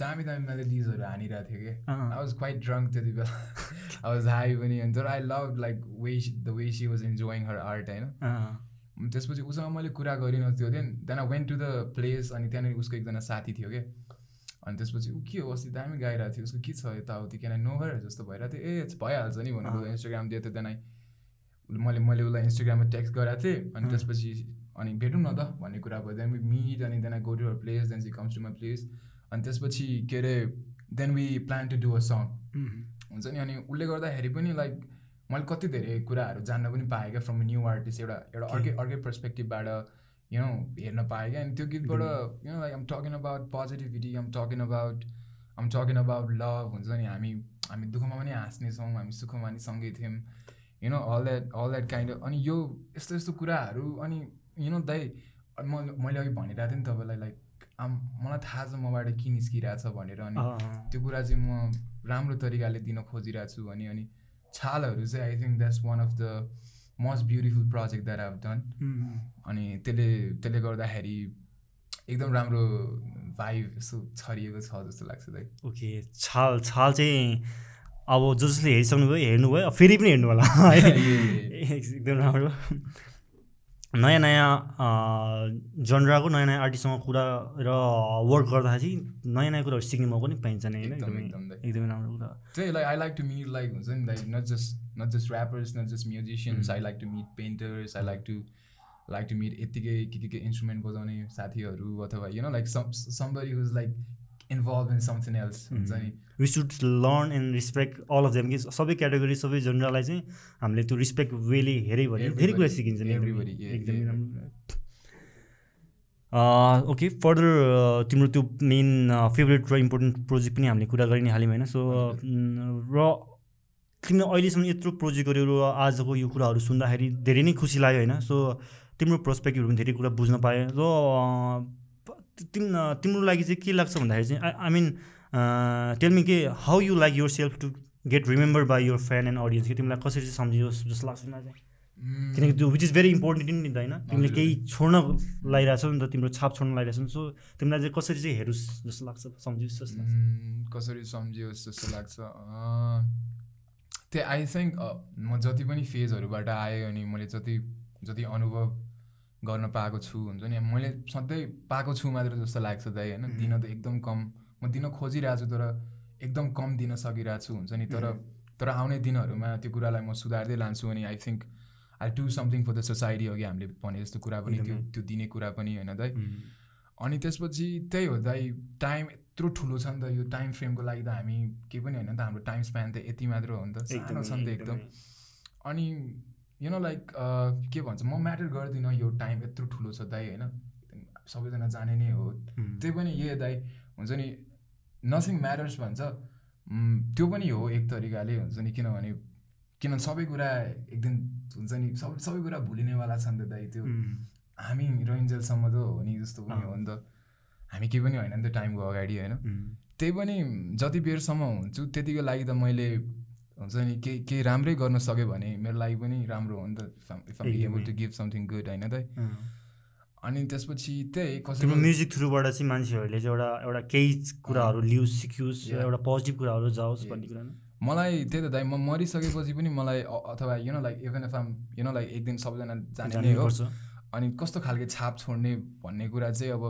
दामी दामी मेलोडिजहरू हानिरहेको थियो कि? आई वाज क्वाइट ड्रङ्क त्यति बेला। आई वाज हाई पनि अनि तर I love like way the way she was enjoying her art होइन? त्यसपछि उसँग मैले कुरा गरिनँ त्यो दिन then I went to the place अनि त्यहाँनिर उसको एकजना साथी थियो क्या अनि त्यसपछि ऊ के हो अस्ति दामी गाइरहेको थियो उसको के छ यताउति किन नोभर जस्तो भइरहेको थियो। ए भइहाल्छ नि भनेर इन्स्टाग्राम दिएको थियो त्यहाँदेखि मैले मैले उसलाई इन्स्टाग्राममा टेक्स्ट गरेको थिएँ। अनि त्यसपछि अनि भेटौँ न त भन्ने कुरा भयो। देन वी मिट अनि then I go to her place then she comes to my place अनि त्यसपछि के अरे then we plan to do a. Song हुन्छ नि अनि उसले गर्दाखेरि पनि लाइक मैले कति धेरै कुराहरू जान्न पनि पाएँ क्या फ्रम न्यू आर्टिस्ट एउटा एउटा अर्कै अर्कै पर्सपेक्टिभबाट यु नो हेर्न पाएँ क्या। अनि त्यो गीतबाट you know like um talking about positivity um talking about um talking about love हुन्छ नि। हामी हामी दुःखमा पनि हाँस्नेछौँ हामी सुखमा पनि सँगै थियौँ। You know all that all that kind of अनि यो यस्तो यस्तो कुराहरू अनि यु नो दाइ म मैले अघि भनिरहेको थिएँ नि तपाईँलाई लाइक आम मलाई थाहा छ मबाट के निस्किरहेछ भनेर अनि त्यो कुरा चाहिँ म राम्रो तरिकाले दिन खोजिरहेको छु भने अनि छालहरू चाहिँ I think that's one of the most beautiful project that have done अनि त्यसले त्यसले गर्दाखेरि एकदम राम्रो भाइब यसो छरिएको छ जस्तो लाग्छ दाइ ओके छाल छाल चाहिँ अब जसले हेरिसक्नुभयो हेर्नुभयो फेरि पनि हेर्नु होला। एकदम राम्रो। नयाँ नयाँ जनराको नयाँ नयाँ आर्टिस्टसँग कुरा र वर्क गर्दाखेरि नयाँ नयाँ कुराहरू सिक्ने मौका पनि पाइन्छ नि होइन? एकदमै राम्रो कुरा। त्यही like I like to meet like हुन्छ नि like not just not just rappers not just musicians I like to meet painters I like to like to meet यत्तिकै के के के इन्स्ट्रुमेन्ट बजाउने साथीहरू अथवा you know like some somebody who's like involve in something else हुन्छ नि we should learn and respect all of them कि सबै क्याटेगोरी सबै जनरललाई चाहिँ हामीले त्यो रिस्पेक्ट वेले हेऱ्यो भने धेरै कुरा सिकिन्छ एकदमै राम्रो ओके फर्दर तिम्रो त्यो मेन फेभरेट र इम्पोर्टेन्ट प्रोजेक्ट पनि हामीले कुरा गरि नै हाल्यौँ होइन। सो र तिमीले अहिलेसम्म यत्रो प्रोजेक्ट गऱ्यो र आजको यो कुराहरू सुन्दाखेरि धेरै नै खुसी लाग्यो होइन। सो तिम्रो पर्सपेक्टिभहरू पनि धेरै कुरा बुझ्न पाएँ र तिम तिम्रो लागि चाहिँ के लाग्छ भन्दाखेरि चाहिँ आई मिन टेलमी के how you like yourself to get remember by your fan and audience कि तिमीलाई कसरी चाहिँ सम्झियोस् जस्तो लाग्छ मलाई चाहिँ? किनकि त्यो विच इज भेरी इम्पोर्टेन्ट नि त होइन? तिमीले केही छोड्न लगाइरहेछौ नि त तिम्रो छाप छोड्न लगाइरहेछौ सो तिमीलाई चाहिँ कसरी चाहिँ हेरोस् जस्तो लाग्छ सम्झियोस् जस्तो लाग्छ? कसरी सम्झियोस् जस्तो लाग्छ? त्यही आई थिङ्क म जति पनि फेजहरूबाट आएँ अनि मैले जति जति अनुभव गर्न पाएको छु हुन्छ नि। मैले सधैँ पाएको छु मात्र जस्तो लाग्छ दाइ होइन? दिन त एकदम कम म दिन खोजिरहेको छु तर एकदम कम दिन सकिरहेको छु हुन्छ नि। तर तर आउने दिनहरूमा त्यो कुरालाई म सुधार्दै लान्छु अनि I think I do something for the society अघि हामीले भने जस्तो कुरा पनि त्यो त्यो दिने कुरा पनि होइन दाइ। अनि त्यसपछि त्यही हो दाइ टाइम यत्रो ठुलो छ नि त यो टाइम फ्रेमको लागि त हामी केही पनि होइन त हाम्रो टाइम स्प्यान त यति मात्र हो नि त। सानो छ नि त एकदम। अनि यु नो लाइक के भन्छ म म्याटर गर्दिनँ यो टाइम यत्रो ठुलो छ दाइ होइन? सबैजना जाने नै हो। त्यही पनि यही दाइ। हुन्छ नि नथिङ म्याटर्स भन्छ। त्यो पनि हो एक तरिकाले हुन्छ नि किनभने किन सबै कुरा एक दिन हुन्छ नि सबै सबै कुरा भुलिनेवाला छ नि त दाइ त्यो। हामी रोइन्जेलसम्म त हो नि जस्तो पनि हो नि त। हामी केही पनि होइन नि त टाइमको अगाडि होइन? त्यही पनि जति बेरसम्म हुन्छु त्यतिको लागि त मैले हुन्छ नि? केही केही राम्रै गर्न सक्यो भने मेरो लागि पनि राम्रो हो नि त। Able to give something good होइन त? अनि त्यसपछि त्यही कसैको म्युजिक थ्रुबाट चाहिँ मान्छेहरूले चाहिँ एउटा एउटा केही कुराहरू लियोस् सिकियोस् एउटा पोजिटिभ कुराहरू जाओस् भन्ने कुरा मलाई त्यही त दाइ म मरिसकेपछि पनि मलाई अथवा you know like even if I'm you know like एक दिन सबैजना जाने नै हो। अनि कस्तो खालको छाप छोड्ने भन्ने कुरा चाहिँ अब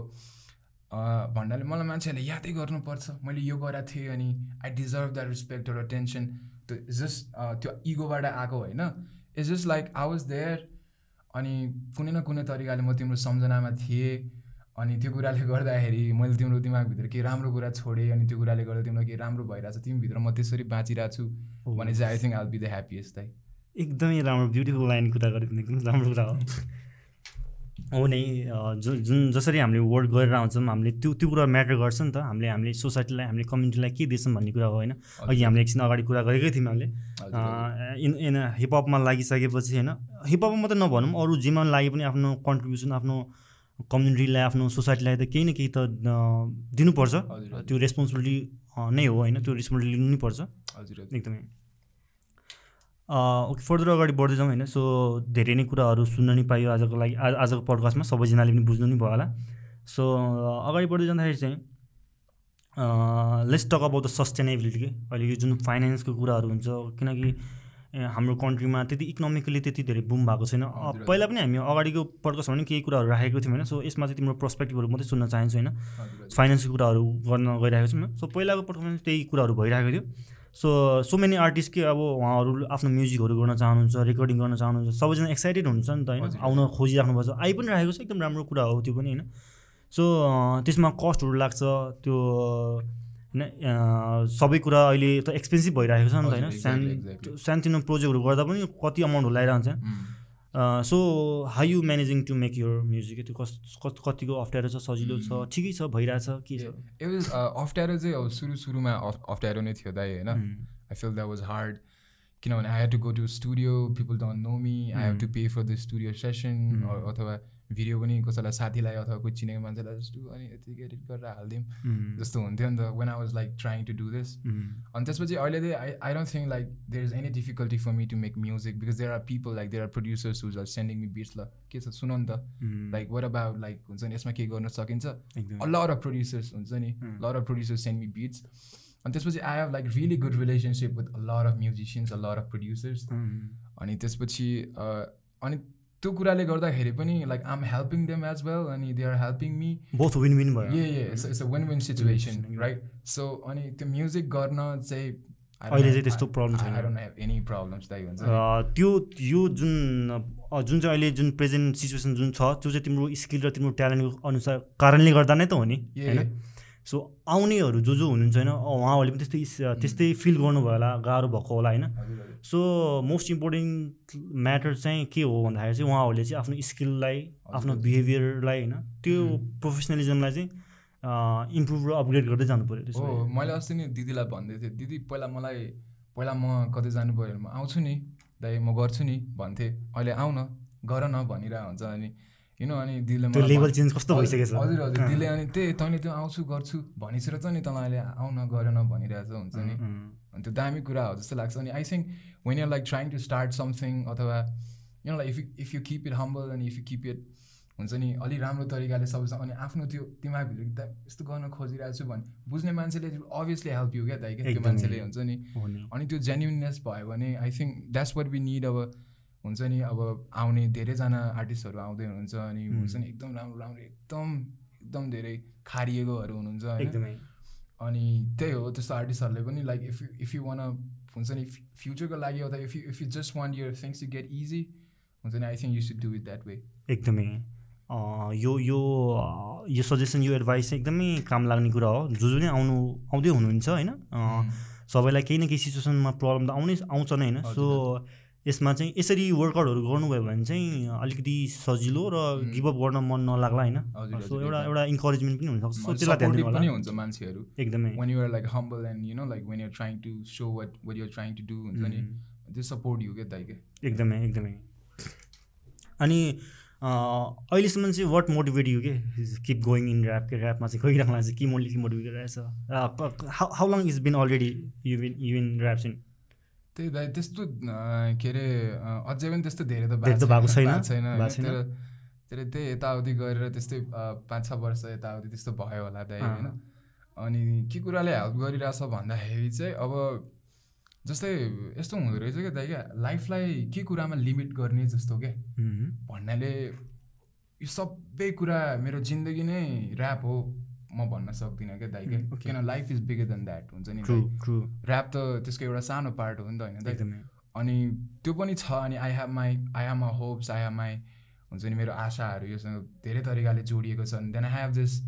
भन्नाले मलाई मान्छेहरूले यादै गर्नुपर्छ। मैले यो गरेको थिएँ अनि आई डिजर्भ द्याट रेस्पेक्ट एउटा टेन्सन त्यो जस्ट त्यो इगोबाट आएको होइन? It's just like I was there अनि कुनै न कुनै तरिकाले म तिम्रो सम्झनामा थिएँ अनि त्यो कुराले गर्दाखेरि मैले तिम्रो दिमागभित्र केही राम्रो कुरा छोडेँ अनि त्यो कुराले गर्दा तिम्रो केही राम्रो भइरहेको छ तिमीभित्र म त्यसरी बाँचिरहेको छु भने चाहिँ I think I be the happiest दाइ एकदमै राम्रो ब्युटिफुल लाइन कुरा गरेको एकदम राम्रो कुरा हो। हो नै जुन जुन जसरी हामीले वर्क गरेर आउँछौँ हामीले त्यो त्यो कुरा म्याटर गर्छ नि त। हामीले हामीले सोसाइटीलाई हामीले कम्युनिटीलाई के दिन्छौँ भन्ने कुरा हो होइन? अघि हामीले एकछिन अगाडि कुरा गरेकै थियौँ हामीले। इन इन हिपहपमा लागिसकेपछि होइन? हिपहपमा मात्रै नभनौँ अरू जिम्मा लागि पनि आफ्नो कन्ट्रिब्युसन आफ्नो कम्युनिटीलाई आफ्नो सोसाइटीलाई त केही न केही त दिनुपर्छ। त्यो रेस्पोन्सिबिलिटी नै हो होइन? त्यो रेस्पोन्सिबिलिटी लिनु नै पर्छ एकदमै। ओके फर्दर अगाडि बढ्दै जाउँ होइन सो धेरै नै कुराहरू सुन्न नि पाइयो आजको लागि आजको पडकास्टमा सबैजनाले पनि बुझ्नु नि भयो होला। सो अगाडि बढ्दै जाँदाखेरि चाहिँ let's talk about the sustainability के? अहिले यो जुन फाइनेन्सको कुराहरू हुन्छ किनकि हाम्रो कन्ट्रीमा त्यति इकोनोमिकली त्यति धेरै बुम भएको छैन। पहिला पनि हामी अगाडिको पडकास्टमा पनि केही कुराहरू राखेको थियौँ होइन सो यसमा चाहिँ तिम्रो पर्सपेक्टिभहरू मात्रै सुन्न चाहन्छु होइन। फाइनेन्सको कुराहरू गर्न गइरहेको छौँ। सो पहिलाको पडकास्टमा त्यही कुराहरू भइरहेको थियो। सो सो मेनी आर्टिस्ट के अब उहाँहरू आफ्नो म्युजिकहरू गर्न चाहनुहुन्छ रेकर्डिङ गर्न चाहनुहुन्छ सबैजना एक्साइटेड हुन्छ नि त होइन? आउन खोजिराख्नुपर्छ आइ पनि राखेको छ एकदम राम्रो कुरा हो त्यो पनि होइन। सो त्यसमा कस्टहरू लाग्छ त्यो होइन सबै कुरा अहिले त एक्सपेन्सिभ भइरहेको छ नि त होइन? सानो सानोतिनो प्रोजेक्टहरू गर्दा पनि कति अमाउन्टहरू लगाइरहन्छ so how you managing to make your music त्यो कस कतिको अप्ठ्यारो छ? सजिलो छ? ठिकै छ? भइरहेछ के छ? इट अप्ठ्यारो चाहिँ अब सुरु सुरुमा अप्ठ्यारो नै थियो दाइ होइन? I feel that was hard किनभने I have to go to studio people don't know me I have to pay for the studio session अथवा भिडियो पनि कसैलाई साथीलाई अथवा कोही चिनेको मान्छेलाई जस्तो अनि यतिकै एडिट गरेर हालिदिउँ। जस्तो हुन्थ्यो नि त when I was like trying to do this अनि त्यसपछि अहिले चाहिँ I I don't think like there is any difficulty for me to make music because there are people like there are producers who are sending me beats ल के छ सुन नि त। Like were about like हुन्छ नि यसमा के गर्न सकिन्छ? लर अफ प्रड्युसर्स हुन्छ नि lot of producers send me beats अनि त्यसपछि I have like really good relationship with lot of musicians a lot of producers अनि त्यसपछि अनि त्यो कुराले गर्दाखेरि पनि like I'm helping them as well अनि they are helping me both win win भयो ए it's a win win situation right so अनि त्यो म्युजिक गर्न चाहिँ अहिले चाहिँ त्यस्तो प्रब्लम छैन। एनी प्रब्लम्स त्यो यो जुन जुन चाहिँ अहिले जुन प्रेजेन्ट सिचुएसन जुन छ त्यो चाहिँ तिम्रो स्किल र तिम्रो ट्यालेन्टको अनुसार कारणले गर्दा नै त हो नि होइन? सो आउनेहरू जो जो हुनुहुन्छ होइन उहाँहरूले पनि त्यस्तै त्यस्तै फिल गर्नुभयो होला गाह्रो भएको होला होइन। सो मोस्ट इम्पोर्टेन्ट म्याटर चाहिँ के हो भन्दाखेरि चाहिँ उहाँहरूले चाहिँ आफ्नो स्किललाई आफ्नो बिहेभियरलाई होइन त्यो प्रोफेसनलिजमलाई चाहिँ इम्प्रुभ र अपग्रेड गर्दै जानु पऱ्यो हो मैले अस्ति नि दिदीलाई भन्दै थिएँ दिदी पहिला मलाई पहिला म कतै जानु पऱ्यो भने म आउँछु नि दाइ म गर्छु नि भन्थेँ। अहिले आउन गर न भनिरहेको हुन्छ अनि यु नो अनि दिदीले लेभल चेन्ज कस्तो भइसकेको छ हजुर हजुर दिदीले अनि त्यही तैँले त्यो आउँछु गर्छु भनिसकेर त नि तँलाई आउन गरेन भनिरहेछ हुन्छ नि। अनि त्यो दामी कुरा हो जस्तो लाग्छ। अनि I think when you like trying to start something अथवा you like if if you keep it humble अनि इफ यु किप इट हुन्छ नि अलिक राम्रो तरिकाले सबैसँग अनि आफ्नो त्यो दिमागभित्र एकदम यस्तो गर्न खोजिरहेको छु भने बुझ्ने मान्छेले अभियसली हेल्प यु क्या दाइ क्या त्यो मान्छेले हुन्छ नि। अनि त्यो जेन्युननेस भयो भने I think that's what we need अब हुन्छ नि अब आउने धेरैजना आर्टिस्टहरू आउँदै हुनुहुन्छ अनि हुन्छ नि एकदम राम्रो राम्रो एकदम एकदम धेरै खारिएकोहरू हुनुहुन्छ एकदमै। अनि त्यही हो त्यस्तो आर्टिस्टहरूले पनि like if if you want हुन्छ नि फ्युचरको लागि अथवा if you if you just want your things you get easy हुन्छ नि I think you should do it that way एकदमै। यो यो यो सजेसन यो एडभाइस चाहिँ एकदमै काम लाग्ने कुरा हो। जो जो नै आउनु आउँदै हुनुहुन्छ होइन। सबैलाई केही न केही सिचुएसनमा प्रब्लम त आउनै आउँछ नै होइन। सो यसमा चाहिँ यसरी वर्कआउटहरू गर्नुभयो भने चाहिँ अलिकति सजिलो र गिभअप गर्न मन नलाग्ला होइन। सो एउटा एउटा इन्करेजमेन्ट पनि हुनसक्छ सो त्यसलाई ध्यान दिनु पनि हुन्छ मान्छेहरू। एकदमै। You are like humble and you know like when you're trying to show what what you're trying to do हुन्छ नि। त्यो सपोर्ट यु के दाइ के एकदमै एकदमै। अनि अहिलेसम्म चाहिँ वाट मोटिभेट यु के? किप गोइङ इन ऱ्याप के ऱ्यापमा चाहिँ गइराख्ला चाहिँ के मोटिभ मोटिभेट गरिरहेछ? How long is been already you been you in rap चाहिँ त्यही दाइ त्यस्तो के अरे अझै पनि त्यस्तो धेरै त भएको छैन। छैन। तर त्यही यताउति गरेर त्यस्तै पाँच छ वर्ष यताउति त्यस्तो भयो होला दाइ होइन। अनि के कुराले हेल्प गरिरहेछ भन्दाखेरि चाहिँ अब जस्तै यस्तो हुँदो रहेछ क्या दाइ क्या लाइफलाई के कुरामा लिमिट गर्ने जस्तो क्या? भन्नाले यो सबै कुरा मेरो जिन्दगी नै ऱ्याप हो। म भन्न सक्दिनँ क्या दाइ क्या किन life is bigger than that हुन्छ नि ऱ्याप त त्यसको एउटा सानो पार्ट हो नि त होइन अनि त्यो पनि छ अनि I have my I have my hopes I have my हुन्छ नि मेरो आशाहरू योसँग धेरै तरिकाले जोडिएको छन् then I have this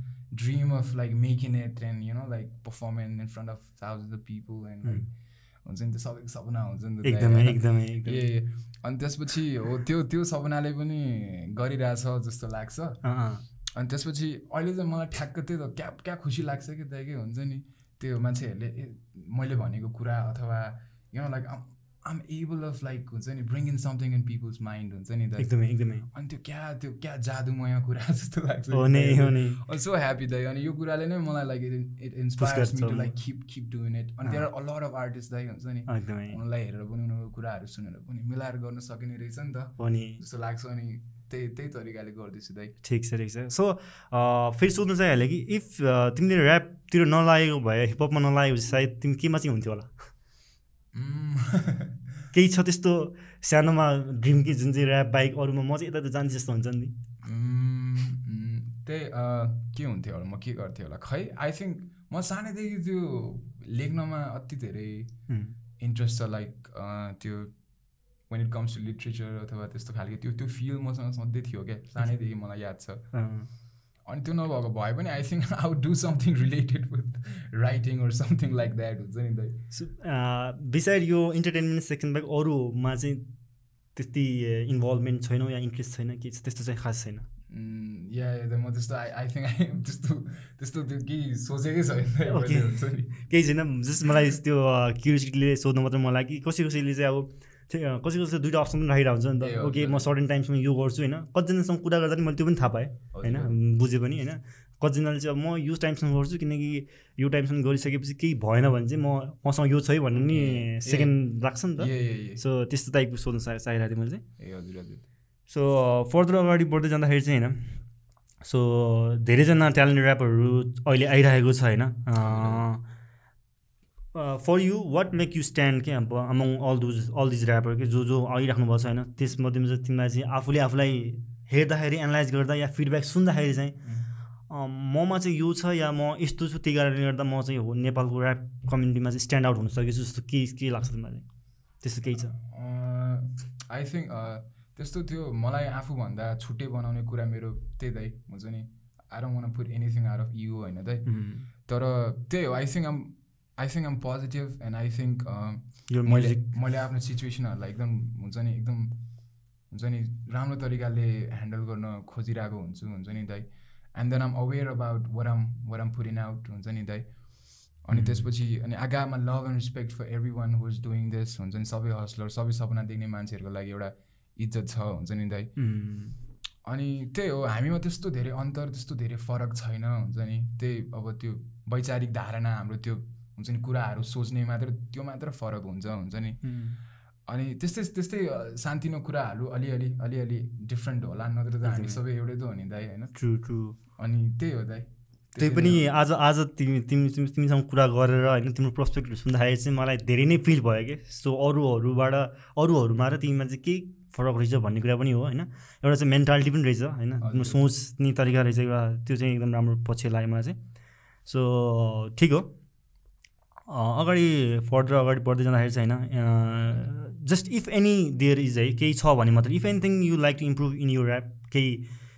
dream of like making it and you know like performance in front of thousand of people and like हुन्छ नि त्यो सबैको सपना हुन्छ नि त एकदमै एकदमै ए अनि त्यसपछि हो त्यो त्यो सपनाले पनि गरिरहेछ जस्तो लाग्छ। अनि त्यसपछि अहिले चाहिँ मलाई ठ्याक्क त्यही त क्या क्या खुसी लाग्छ कि त के हुन्छ नि? त्यो मान्छेहरूले मैले भनेको कुरा अथवा you like I'm able of like हुन्छ नि bring in something in people's mind हुन्छ नि त। एकदमै एकदमै। अनि त्यो क्या त्यो क्या जादुमय कुरा जस्तो लाग्छ सो ह्याप्पी दाइ अनि यो कुराले नै मलाई like it inspires me to like keep keep doing it अनि are a lot of artist दाइ हुन्छ नि उनीहरूलाई हेरेर पनि उनीहरूको कुराहरू सुनेर पनि मिलाएर गर्न सकिने रहेछ नि त। जस्तो लाग्छ अनि त्यही त्यही तरिकाले गर्दैछु दाइ। ठिक छ ठिक छ। सो फेरि सोध्नु चाहिहाल्यो कि इफ तिमीले ऱ्यापतिर नलागेको भए हिपहपमा नलागेको सायद तिमी केमा चाहिँ हुन्थ्यो होला? केही छ त्यस्तो सानोमा ड्रिम कि जुन चाहिँ ऱ्याप बाइक अरूमा म चाहिँ यता त जान्छु जस्तो हुन्छ नि। त्यही के हुन्थ्यो होला? म के गर्थेँ होला? खै आई थिङ्क म सानैदेखि त्यो लेख्नमा अति धेरै इन्ट्रेस्ट छ लाइक त्यो when it comes to literature अथवा त्यस्तो खालको त्यो त्यो फिल मसँग सधैँ थियो क्या। सानैदेखि मलाई याद छ। अनि त्यो नभएको भए पनि I think I'll do something related with writing or something like that हुन्छ नि दाइ। बिसाइड यो इन्टरटेनमेन्ट सेक्सन बाहेक अरूमा चाहिँ त्यति इन्भल्भमेन्ट छैन या इन्ट्रेस्ट छैन के त्यस्तो चाहिँ खास छैन? या म त्यस्तो आई आई थिङ्क आई त्यस्तो त्यस्तो त्यो केही सोचेकै छैन केही छैन जस्ट मलाई त्यो क्युरियोसिटीले सोध्नु मात्रै मलाई कि कसै कसैले चाहिँ अब कसै कसै दुइटा अप्सन पनि राखिरहेको हुन्छ नि त। ओके म सर्टेन टाइमसम्म यो गर्छु होइन? कतिजनासँग कुरा गर्दा पनि मैले त्यो पनि थाहा पाएँ होइन? बुझेँ पनि होइन? कतिजनाले चाहिँ अब म यो टाइमसम्म गर्छु किनकि यो टाइमसम्म गरिसकेपछि केही भएन भने चाहिँ म मसँग यो छ है भन्ने नि सेकेन्ड लाग्छ नि त। सो त्यस्तो टाइपको सोध्नु चाहिरहेको थिएँ मैले चाहिँ। सो फर्दर अगाडि बढ्दै जाँदाखेरि चाहिँ होइन? सो धेरैजना ट्यालेन्ट ऱ्यापरहरू अहिले आइरहेको छ होइन? For you what make you stand के अब among all those all these rapper के जो जो आइराख्नु भएको छ होइन? त्यसमध्येमा चाहिँ तिमीलाई चाहिँ आफूले आफूलाई हेर्दाखेरि एनालाइज गर्दा या फिडब्याक सुन्दाखेरि चाहिँ ममा चाहिँ यो छ या म यस्तो छु त्यही कारणले गर्दा म चाहिँ हो नेपालको ऱ्याप कम्युनिटीमा चाहिँ स्ट्यान्ड आउट हुन सकेछु जस्तो के के लाग्छ तिमीलाई त्यस्तो केही छ? आई थिङ्क त्यस्तो त्यो मलाई आफूभन्दा छुट्टै बनाउने कुरा मेरो त्यही दाइ हुन्छ नि? I don't want put anything are of you होइन दाइ तर त्यही हो I think I'm I think I'm positive and I think मैले मैले आफ्नो सिचुएसनहरूलाई एकदम हुन्छ नि एकदम हुन्छ नि राम्रो तरिकाले ह्यान्डल गर्न खोजिरहेको हुन्छु हुन्छ नि दाइ. And then I'm aware about वराम वराम पुरिन out हुन्छ नि दाइ. अनि mm. त्यसपछि अनि आगामा love and respect for everyone who is doing this हुन्छ नि सबै हस्लर सबै सपना देख्ने मान्छेहरूको लागि एउटा इज्जत छ हुन्छ नि दाइ. अनि त्यही हो हामीमा त्यस्तो धेरै अन्तर त्यस्तो धेरै फरक छैन हुन्छ नि. त्यही अब त्यो वैचारिक धारणा हाम्रो त्यो हुन्छ नि कुराहरू सोच्ने मात्र त्यो मात्र फरक हुन्छ हुन्छ नि। अनि त्यस्तै त्यस्तै सान्तिनो कुराहरू अलिअलि अलिअलि डिफ्रेन्ट होला नत्र त हामी सबै एउटै त हो नि दाइ होइन? ट्रु ट्रु अनि त्यही हो दाइ। त्यही पनि आज आज तिमी तिमी तिमीसँग कुरा गरेर होइन तिम्रो पर्सपेक्टिभ सुन्दाखेरि चाहिँ मलाई धेरै नै फिल भयो कि। सो अरूहरूबाट अरूहरूमा र तिमीमा चाहिँ केही फरक रहेछ भन्ने कुरा पनि हो होइन? एउटा चाहिँ मेन्टालिटी पनि रहेछ होइन? तिम्रो सोच्ने तरिका रहेछ एउटा त्यो चाहिँ एकदम राम्रो पछि लाग्यो मलाई चाहिँ। सो ठिक हो। अगाडि फर्दर अगाडि बढ्दै जाँदाखेरि चाहिँ होइन just if any there is है केही छ भने मात्र if anything you like to improve in you rap केही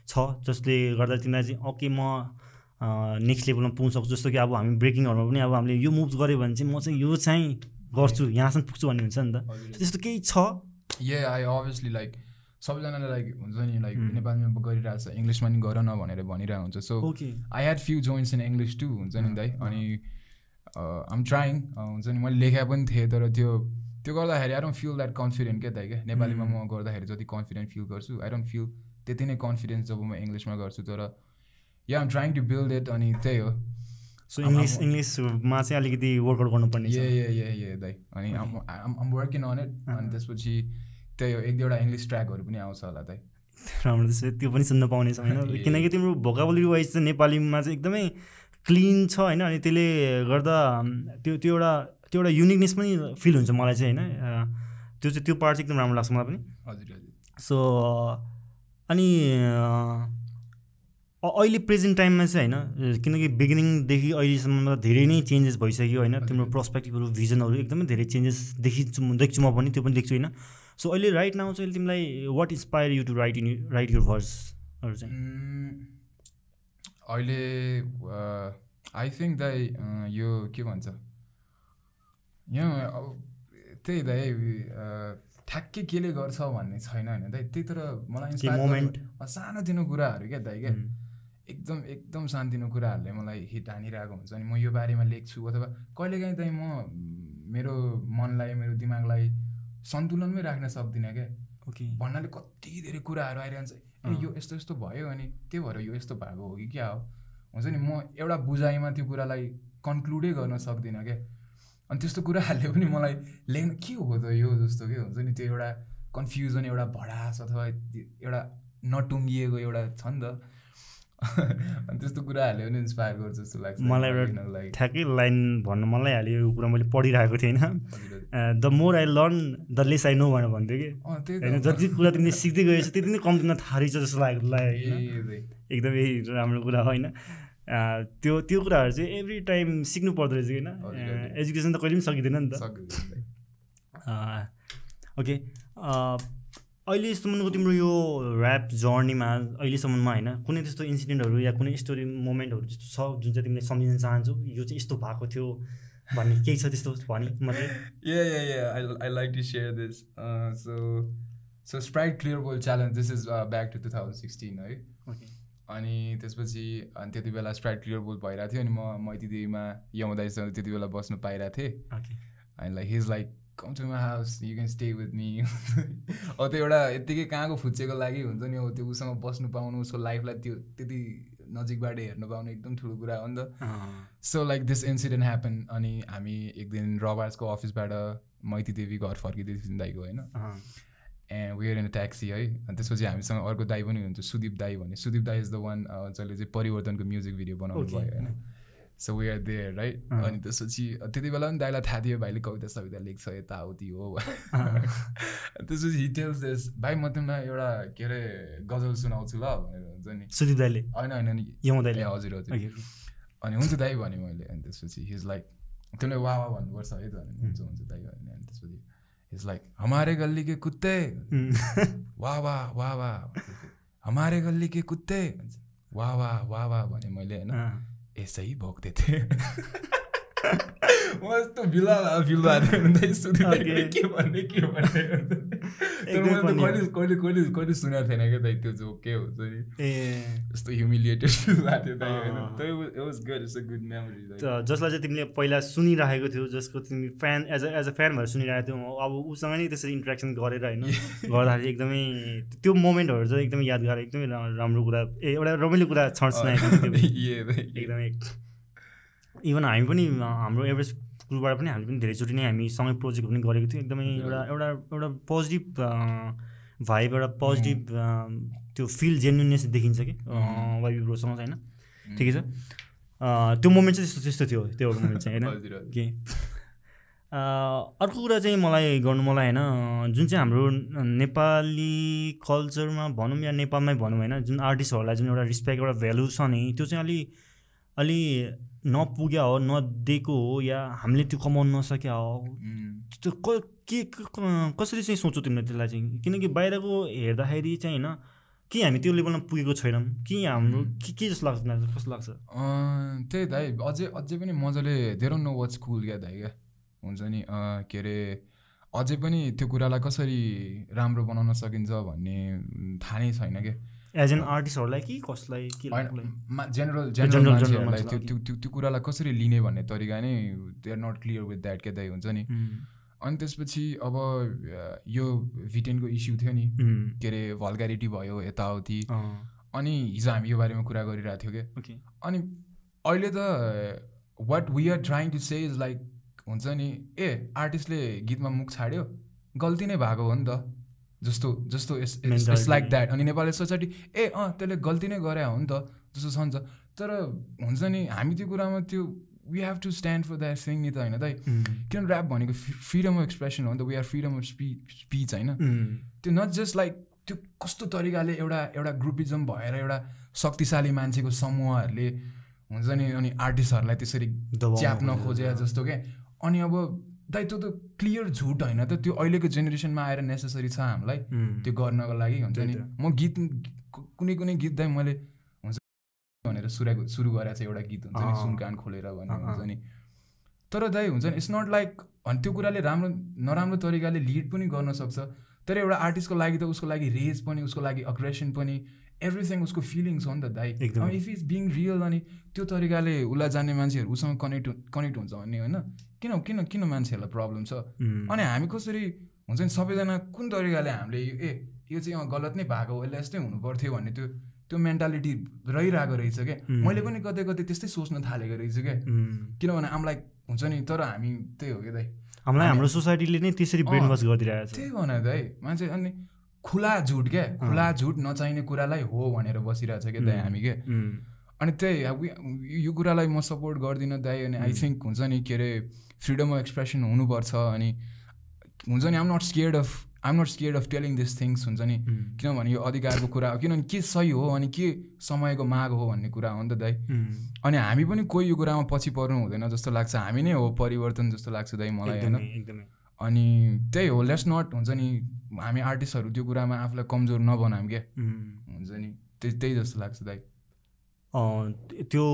छ जसले गर्दा तिमीलाई चाहिँ ओके म नेक्स्ट लेभलमा पुग्न सक्छु जस्तो कि अब हामी ब्रेकिङहरूमा पनि अब हामीले यो मुभ गऱ्यो भने चाहिँ म चाहिँ यो चाहिँ गर्छु यहाँसम्म पुग्छु भन्ने हुन्छ नि त। त्यस्तो केही छ? ए आई अभियसली लाइक सबैजनाले लाइक हुन्छ नि लाइक नेपालीमा गरिरहेको छ इङ्ग्लिसमा नि गर न भनेर भनिरहेको हुन्छ। So I had few joints in English too हुन्छ नि दाइ अनि आम ट्राइङ हुन्छ नि मैले लेखेको पनि थिएँ तर त्यो त्यो गर्दाखेरि I don't feel that confident क्या दाइ क्या? नेपालीमा म गर्दाखेरि जति कन्फिडेन्ट फिल गर्छु आई डोन्ट फिल त्यति नै कन्फिडेन्स जब म इङ्ग्लिसमा गर्छु तर yeah I'm trying to build it अनि त्यही हो। सो इङ्ग्लिस इङ्ग्लिसमा चाहिँ अलिकति वर्कआउट गर्नुपर्ने ए ए ए ए दाइ अनि आम वर्किङ अन इट अनि त्यसपछि त्यही हो एक दुईवटा इङ्ग्लिस ट्र्याकहरू पनि आउँछ होला दाइ राम्रो त्यसो त्यो पनि सुन्न पाउनेछ होइन? किनकि तिम्रो भोकाबुलरी वाइज चाहिँ नेपालीमा चाहिँ एकदमै क्लिन छ होइन अनि त्यसले गर्दा त्यो त्यो एउटा त्यो एउटा युनिकनेस पनि फिल हुन्छ मलाई चाहिँ होइन। त्यो चाहिँ त्यो पार्ट चाहिँ एकदम राम्रो लाग्छ मलाई पनि। हजुर हजुर। सो अनि अहिले प्रेजेन्ट टाइममा चाहिँ होइन किनकि बिगिनिङदेखि अहिलेसम्म धेरै नै चेन्जेस भइसक्यो होइन। तिम्रो पर्सपेक्टिभहरू भिजनहरू एकदमै धेरै चेन्जेस देखिन्छु देख्छु म पनि त्यो पनि देख्छु होइन। सो अहिले राइट नाउ चाहिँ तिमीलाई what inspire you to write in write your भर्सहरू चाहिँ? अहिले आई थिङ्क दाइ यो के भन्छ? यहाँ त्यही दाइ ठ्याक्कै केले गर्छ भन्ने छैन होइन दाइ। त्यही तर मलाई सानोतिनो कुराहरू क्या दाइ क्या? एकदम एकदम सानोतिनो कुराहरूले मलाई हिट हानिरहेको हुन्छ अनि म यो बारेमा लेख्छु अथवा कहिलेकाहीँ चाहिँ म मेरो मनलाई मेरो दिमागलाई सन्तुलनमै राख्न सक्दिनँ क्या। ओके भन्नाले कति धेरै कुराहरू आइरहन्छ। ए यो यस्तो यस्तो भयो अनि त्यही भएर यो यस्तो भएको हो कि क्या हो? हुन्छ नि म एउटा बुझाइमा त्यो कुरालाई कन्क्लुडै गर्न सक्दिनँ क्या। अनि त्यस्तो कुराहरूले पनि मलाई लेख्न के हो त यो जस्तो के हुन्छ नि त्यो एउटा कन्फ्युजन एउटा भडास अथवा एउटा नटुङ्गिएको एउटा छ नि त। अनि त्यस्तो कुराहरूले पनि इन्सपायर गर्छ जस्तो लाग्छ मलाई एउटा ठ्याक्कै लाइन भन्नु मलाई हाल्यो यो कुरा मैले पढिरहेको थिएँ होइन the more I learn the less I know भनेर भन्थ्यो कि। होइन जति कुरा तिमीले सिक्दै गएछ त्यति नै कम्तीमा थाहा रहेछ जस्तो लाग्यो लाग्यो एकदमै राम्रो कुरा होइन। त्यो त्यो कुराहरू चाहिँ एभ्री टाइम सिक्नु पर्दो रहेछ होइन। एजुकेसन त कहिले पनि सकिँदैन नि त। ओके। अहिलेसम्मको तिम्रो यो ऱ्याप जर्नीमा अहिलेसम्ममा होइन कुनै त्यस्तो इन्सिडेन्टहरू या कुनै स्टोरी मोमेन्टहरू जस्तो छ जुन चाहिँ तिमीले सम्झिन चाहन्छौ? यो चाहिँ यस्तो भएको थियो भन्ने केही छ त्यस्तो भने मात्रै I like to share this so so Sprite clear ball challenge this is back to two thousand sixteen है अनि त्यसपछि अनि त्यति बेला स्प्राइट क्लियर बोल भइरहेको थियो अनि म मैतीदेवीमा यमुदाईसँग त्यति बेला बस्नु पाइरहेको थिएँ। अनि like his like come to my house you can stay with me अब त्यो एउटा यत्तिकै कहाँको फुच्चेको लागि हुन्छ नि अब त्यो उसँग बस्नु पाउनु उसको लाइफलाई त्यो त्यति नजिकबाट हेर्नु पाउनु एकदम ठुलो कुरा हो नि त। So like this incident happen अनि हामी एक दिन रबार्सको अफिसबाट मैती देवी घर फर्किँदै थियौँ दाईको होइन? एन्ड वेयर इन ट्याक्सी है। अनि त्यसपछि हामीसँग अर्को दाई पनि हुन्छ सुदीप दाई भन्ने। सुदीप दाई इज द वान जसले चाहिँ परिवर्तनको म्युजिक भिडियो बनाउनु भयो होइन? So we are there right अनि त्यसपछि त्यति बेला पनि दाइलाई थाहा थियो भाइले कविता सविता लेख्छ यताउति हो त्यसपछि हिटेल्स दिस भाइ म तिमीलाई एउटा के अरे गजल सुनाउँछु ल भनेर हुन्छ नि। सुदीप दाइले होइन होइन नि। हजुर हजुर। अनि हुन्छ दाइ भने मैले अनि त्यसपछि हिज लाइक तिमीले वा वा भन्नुपर्छ है त हुन्छ हुन्छ दाइ भने अनि त्यसपछि हिज लाइक हमारे गल्ली के कुत्ते? वाह वाह वाह वाह हमारे गल्ली के कुत्ते? वाह वाह वाह वाह भने मैले होइन। यसै भोग्दै थिएँ म यस्तो भएको थियो के भन्ने के भन्ने कहिले कहिले कहिले कहिले सुनेको थिएन क्या दाइ त्यो जो के हुन्छ नि यस्तो ह्युमिलिएटेड फिल भएको थियो जसलाई चाहिँ तिमीले पहिला सुनिराखेको थियो जसको तिमी fan as a as a fan भएर सुनिरहेको थियौ अब उसँग नै त्यसरी इन्ट्रेक्सन गरेर होइन गर्दाखेरि एकदमै त्यो मोमेन्टहरू चाहिँ एकदमै यादगार एकदमै राम्रो कुरा ए एउटा रमाइलो कुरा छर्च एकदमै इभन हामी पनि हाम्रो एभरेज स्कुलबाट पनि हामी पनि धेरैचोटि नै हामी सँगै प्रोजेक्ट पनि गरेको थियौँ। एकदमै एउटा एउटा एउटा पोजिटिभ भाइब एउटा पोजिटिभ त्यो फिल जेन्युननेस देखिन्छ कि? वाइबी ब्रोसँग चाहिँ होइन ठिकै छ। त्यो मोमेन्ट चाहिँ त्यस्तो त्यस्तो थियो त्यो एउटा मोमेन्ट चाहिँ होइन? के? अर्को कुरा चाहिँ मलाई गर्नु मलाई होइन जुन चाहिँ हाम्रो नेपाली कल्चरमा भनौँ या नेपालमै भनौँ होइन जुन आर्टिस्टहरूलाई जुन एउटा रिस्पेक्ट एउटा भ्यालु छ नि त्यो चाहिँ अलि अलि नपुग्या हो नदिएको हो या हामीले त्यो कमाउनु नसक्या हो। त्यो क के कसरी चाहिँ सोच्छौ तिमीले त्यसलाई चाहिँ? किनकि बाहिरको हेर्दाखेरि चाहिँ होइन कि हामी त्यो लेभलमा पुगेको छैनौँ। कि हाम्रो के के जस्तो लाग्छ कस्तो लाग्छ? त्यही दाइ अझै अझै पनि मजाले धेरै नो वाच कुल क्या दाइ क्या? हुन्छ नि के अरे अझै पनि त्यो कुरालाई कसरी राम्रो बनाउन सकिन्छ भन्ने थाहा नै छैन क्या? एज एन आर्टिस्टहरूलाई कि कसलाई के जेनरल जेनरल मान्छेहरूलाई त्यो त्यो त्यो कुरालाई कसरी लिने भन्ने तरिका नै they are not clear with that के दाइ हुन्छ नि। अनि त्यसपछि अब यो भिटेनको इस्यु थियो नि। के अरे भल्गारिटी भयो यताउति। अनि हिजो हामी यो बारेमा कुरा गरिरहेको थियो क्या अनि अहिले त what we are trying to say is like हुन्छ नि ए आर्टिस्टले गीतमा मुख छाड्यो गल्ती नै भएको हो नि त। जस्तो जस्तो इट्स लाइक द्याट अनि नेपाली सोसाइटी ए अँ त्यसले गल्ती नै गरे हो नि त जस्तो छ नि त। तर हुन्छ नि हामी त्यो कुरामा त्यो we have to stand for that thing नि त होइन दाइ? किनभने ऱ्याप भनेको फ्रिडम अफ एक्सप्रेसन हो नि त we are freedom of spe speech होइन? त्यो नट जस्ट लाइक त्यो कस्तो तरिकाले एउटा एउटा ग्रुपिजम भएर एउटा शक्तिशाली मान्छेको समूहहरूले हुन्छ नि अनि आर्टिस्टहरूलाई त्यसरी च्याप्न खोजे जस्तो क्या अनि अब दाइ त्यो त क्लियर झुट होइन त। त्यो अहिलेको जेनेरेसनमा आएर नेसेसरी छ हामीलाई। त्यो गर्नको लागि हुन्छ नि। म गीत कुनै कुनै गीत दाइ मैले हुन्छ भनेर सुरु सुरु गरेको छ एउटा गीत हुन्छ नि सुनकान खोलेर भन्ने हुन्छ नि। तर दाइ हुन्छ नि इट्स नट लाइक अनि त्यो कुराले राम्रो नराम्रो तरिकाले लिड पनि गर्न सक्छ। तर एउटा आर्टिस्टको लागि त उसको लागि रेज पनि उसको लागि अग्रेसन पनि एभ्रिथिङ उसको फिलिङ्स हो नि त दाइ इफ इज बिङ रियल अनि त्यो तरिकाले उसलाई जान्ने मान्छेहरू उसँग कनेक्ट कनेक्ट हुन्छ भन्ने होइन? किन किन किन मान्छेहरूलाई प्रब्लम छ? अनि हामी कसरी हुन्छ नि सबैजना कुन तरिकाले हामीले ए यो चाहिँ गलत नै भएको हो यसलाई यस्तै हुनु पर्थ्यो भन्ने त्यो त्यो मेन्टालिटी रहिरहेको रहेछ क्या मैले पनि कतै कतै त्यस्तै सोच्न थालेको रहेछु क्या किनभने हामीलाई हुन्छ नि तर हामी त्यही हो क्या दाइ? हामीलाई हाम्रो सोसाइटीले नै त्यसरी ब्रेन वास गरिदिरहेको छ त्यही भने दाइ मान्छे अनि खुला झुट क्या खुला झुट नचाहिने कुरालाई हो भनेर बसिरहेको छ क्या दाइ हामी क्या अनि त्यही यो कुरालाई म सपोर्ट गर्दिनँ दाइ अनि आई थिङ्क हुन्छ नि के अरे फ्रिडम अफ एक्सप्रेसन हुनुपर्छ अनि हुन्छ नि I'm not scared of I'm not scared of telling this things हुन्छ नि। किनभने यो अधिकारको कुरा हो। किनभने के सही हो अनि के समयको माग हो भन्ने कुरा हो नि त दाइ। अनि हामी पनि कोही यो कुरामा पछि पर्नु हुँदैन जस्तो लाग्छ। हामी नै हो परिवर्तन जस्तो लाग्छ दाइ मलाई होइन? अनि त्यही हो लेट्स नट हुन्छ नि हामी आर्टिस्टहरू त्यो कुरामा आफूलाई कमजोर नबनाऊँ क्या। हुन्छ नि त्यही त्यही जस्तो लाग्छ दाइ। त्यो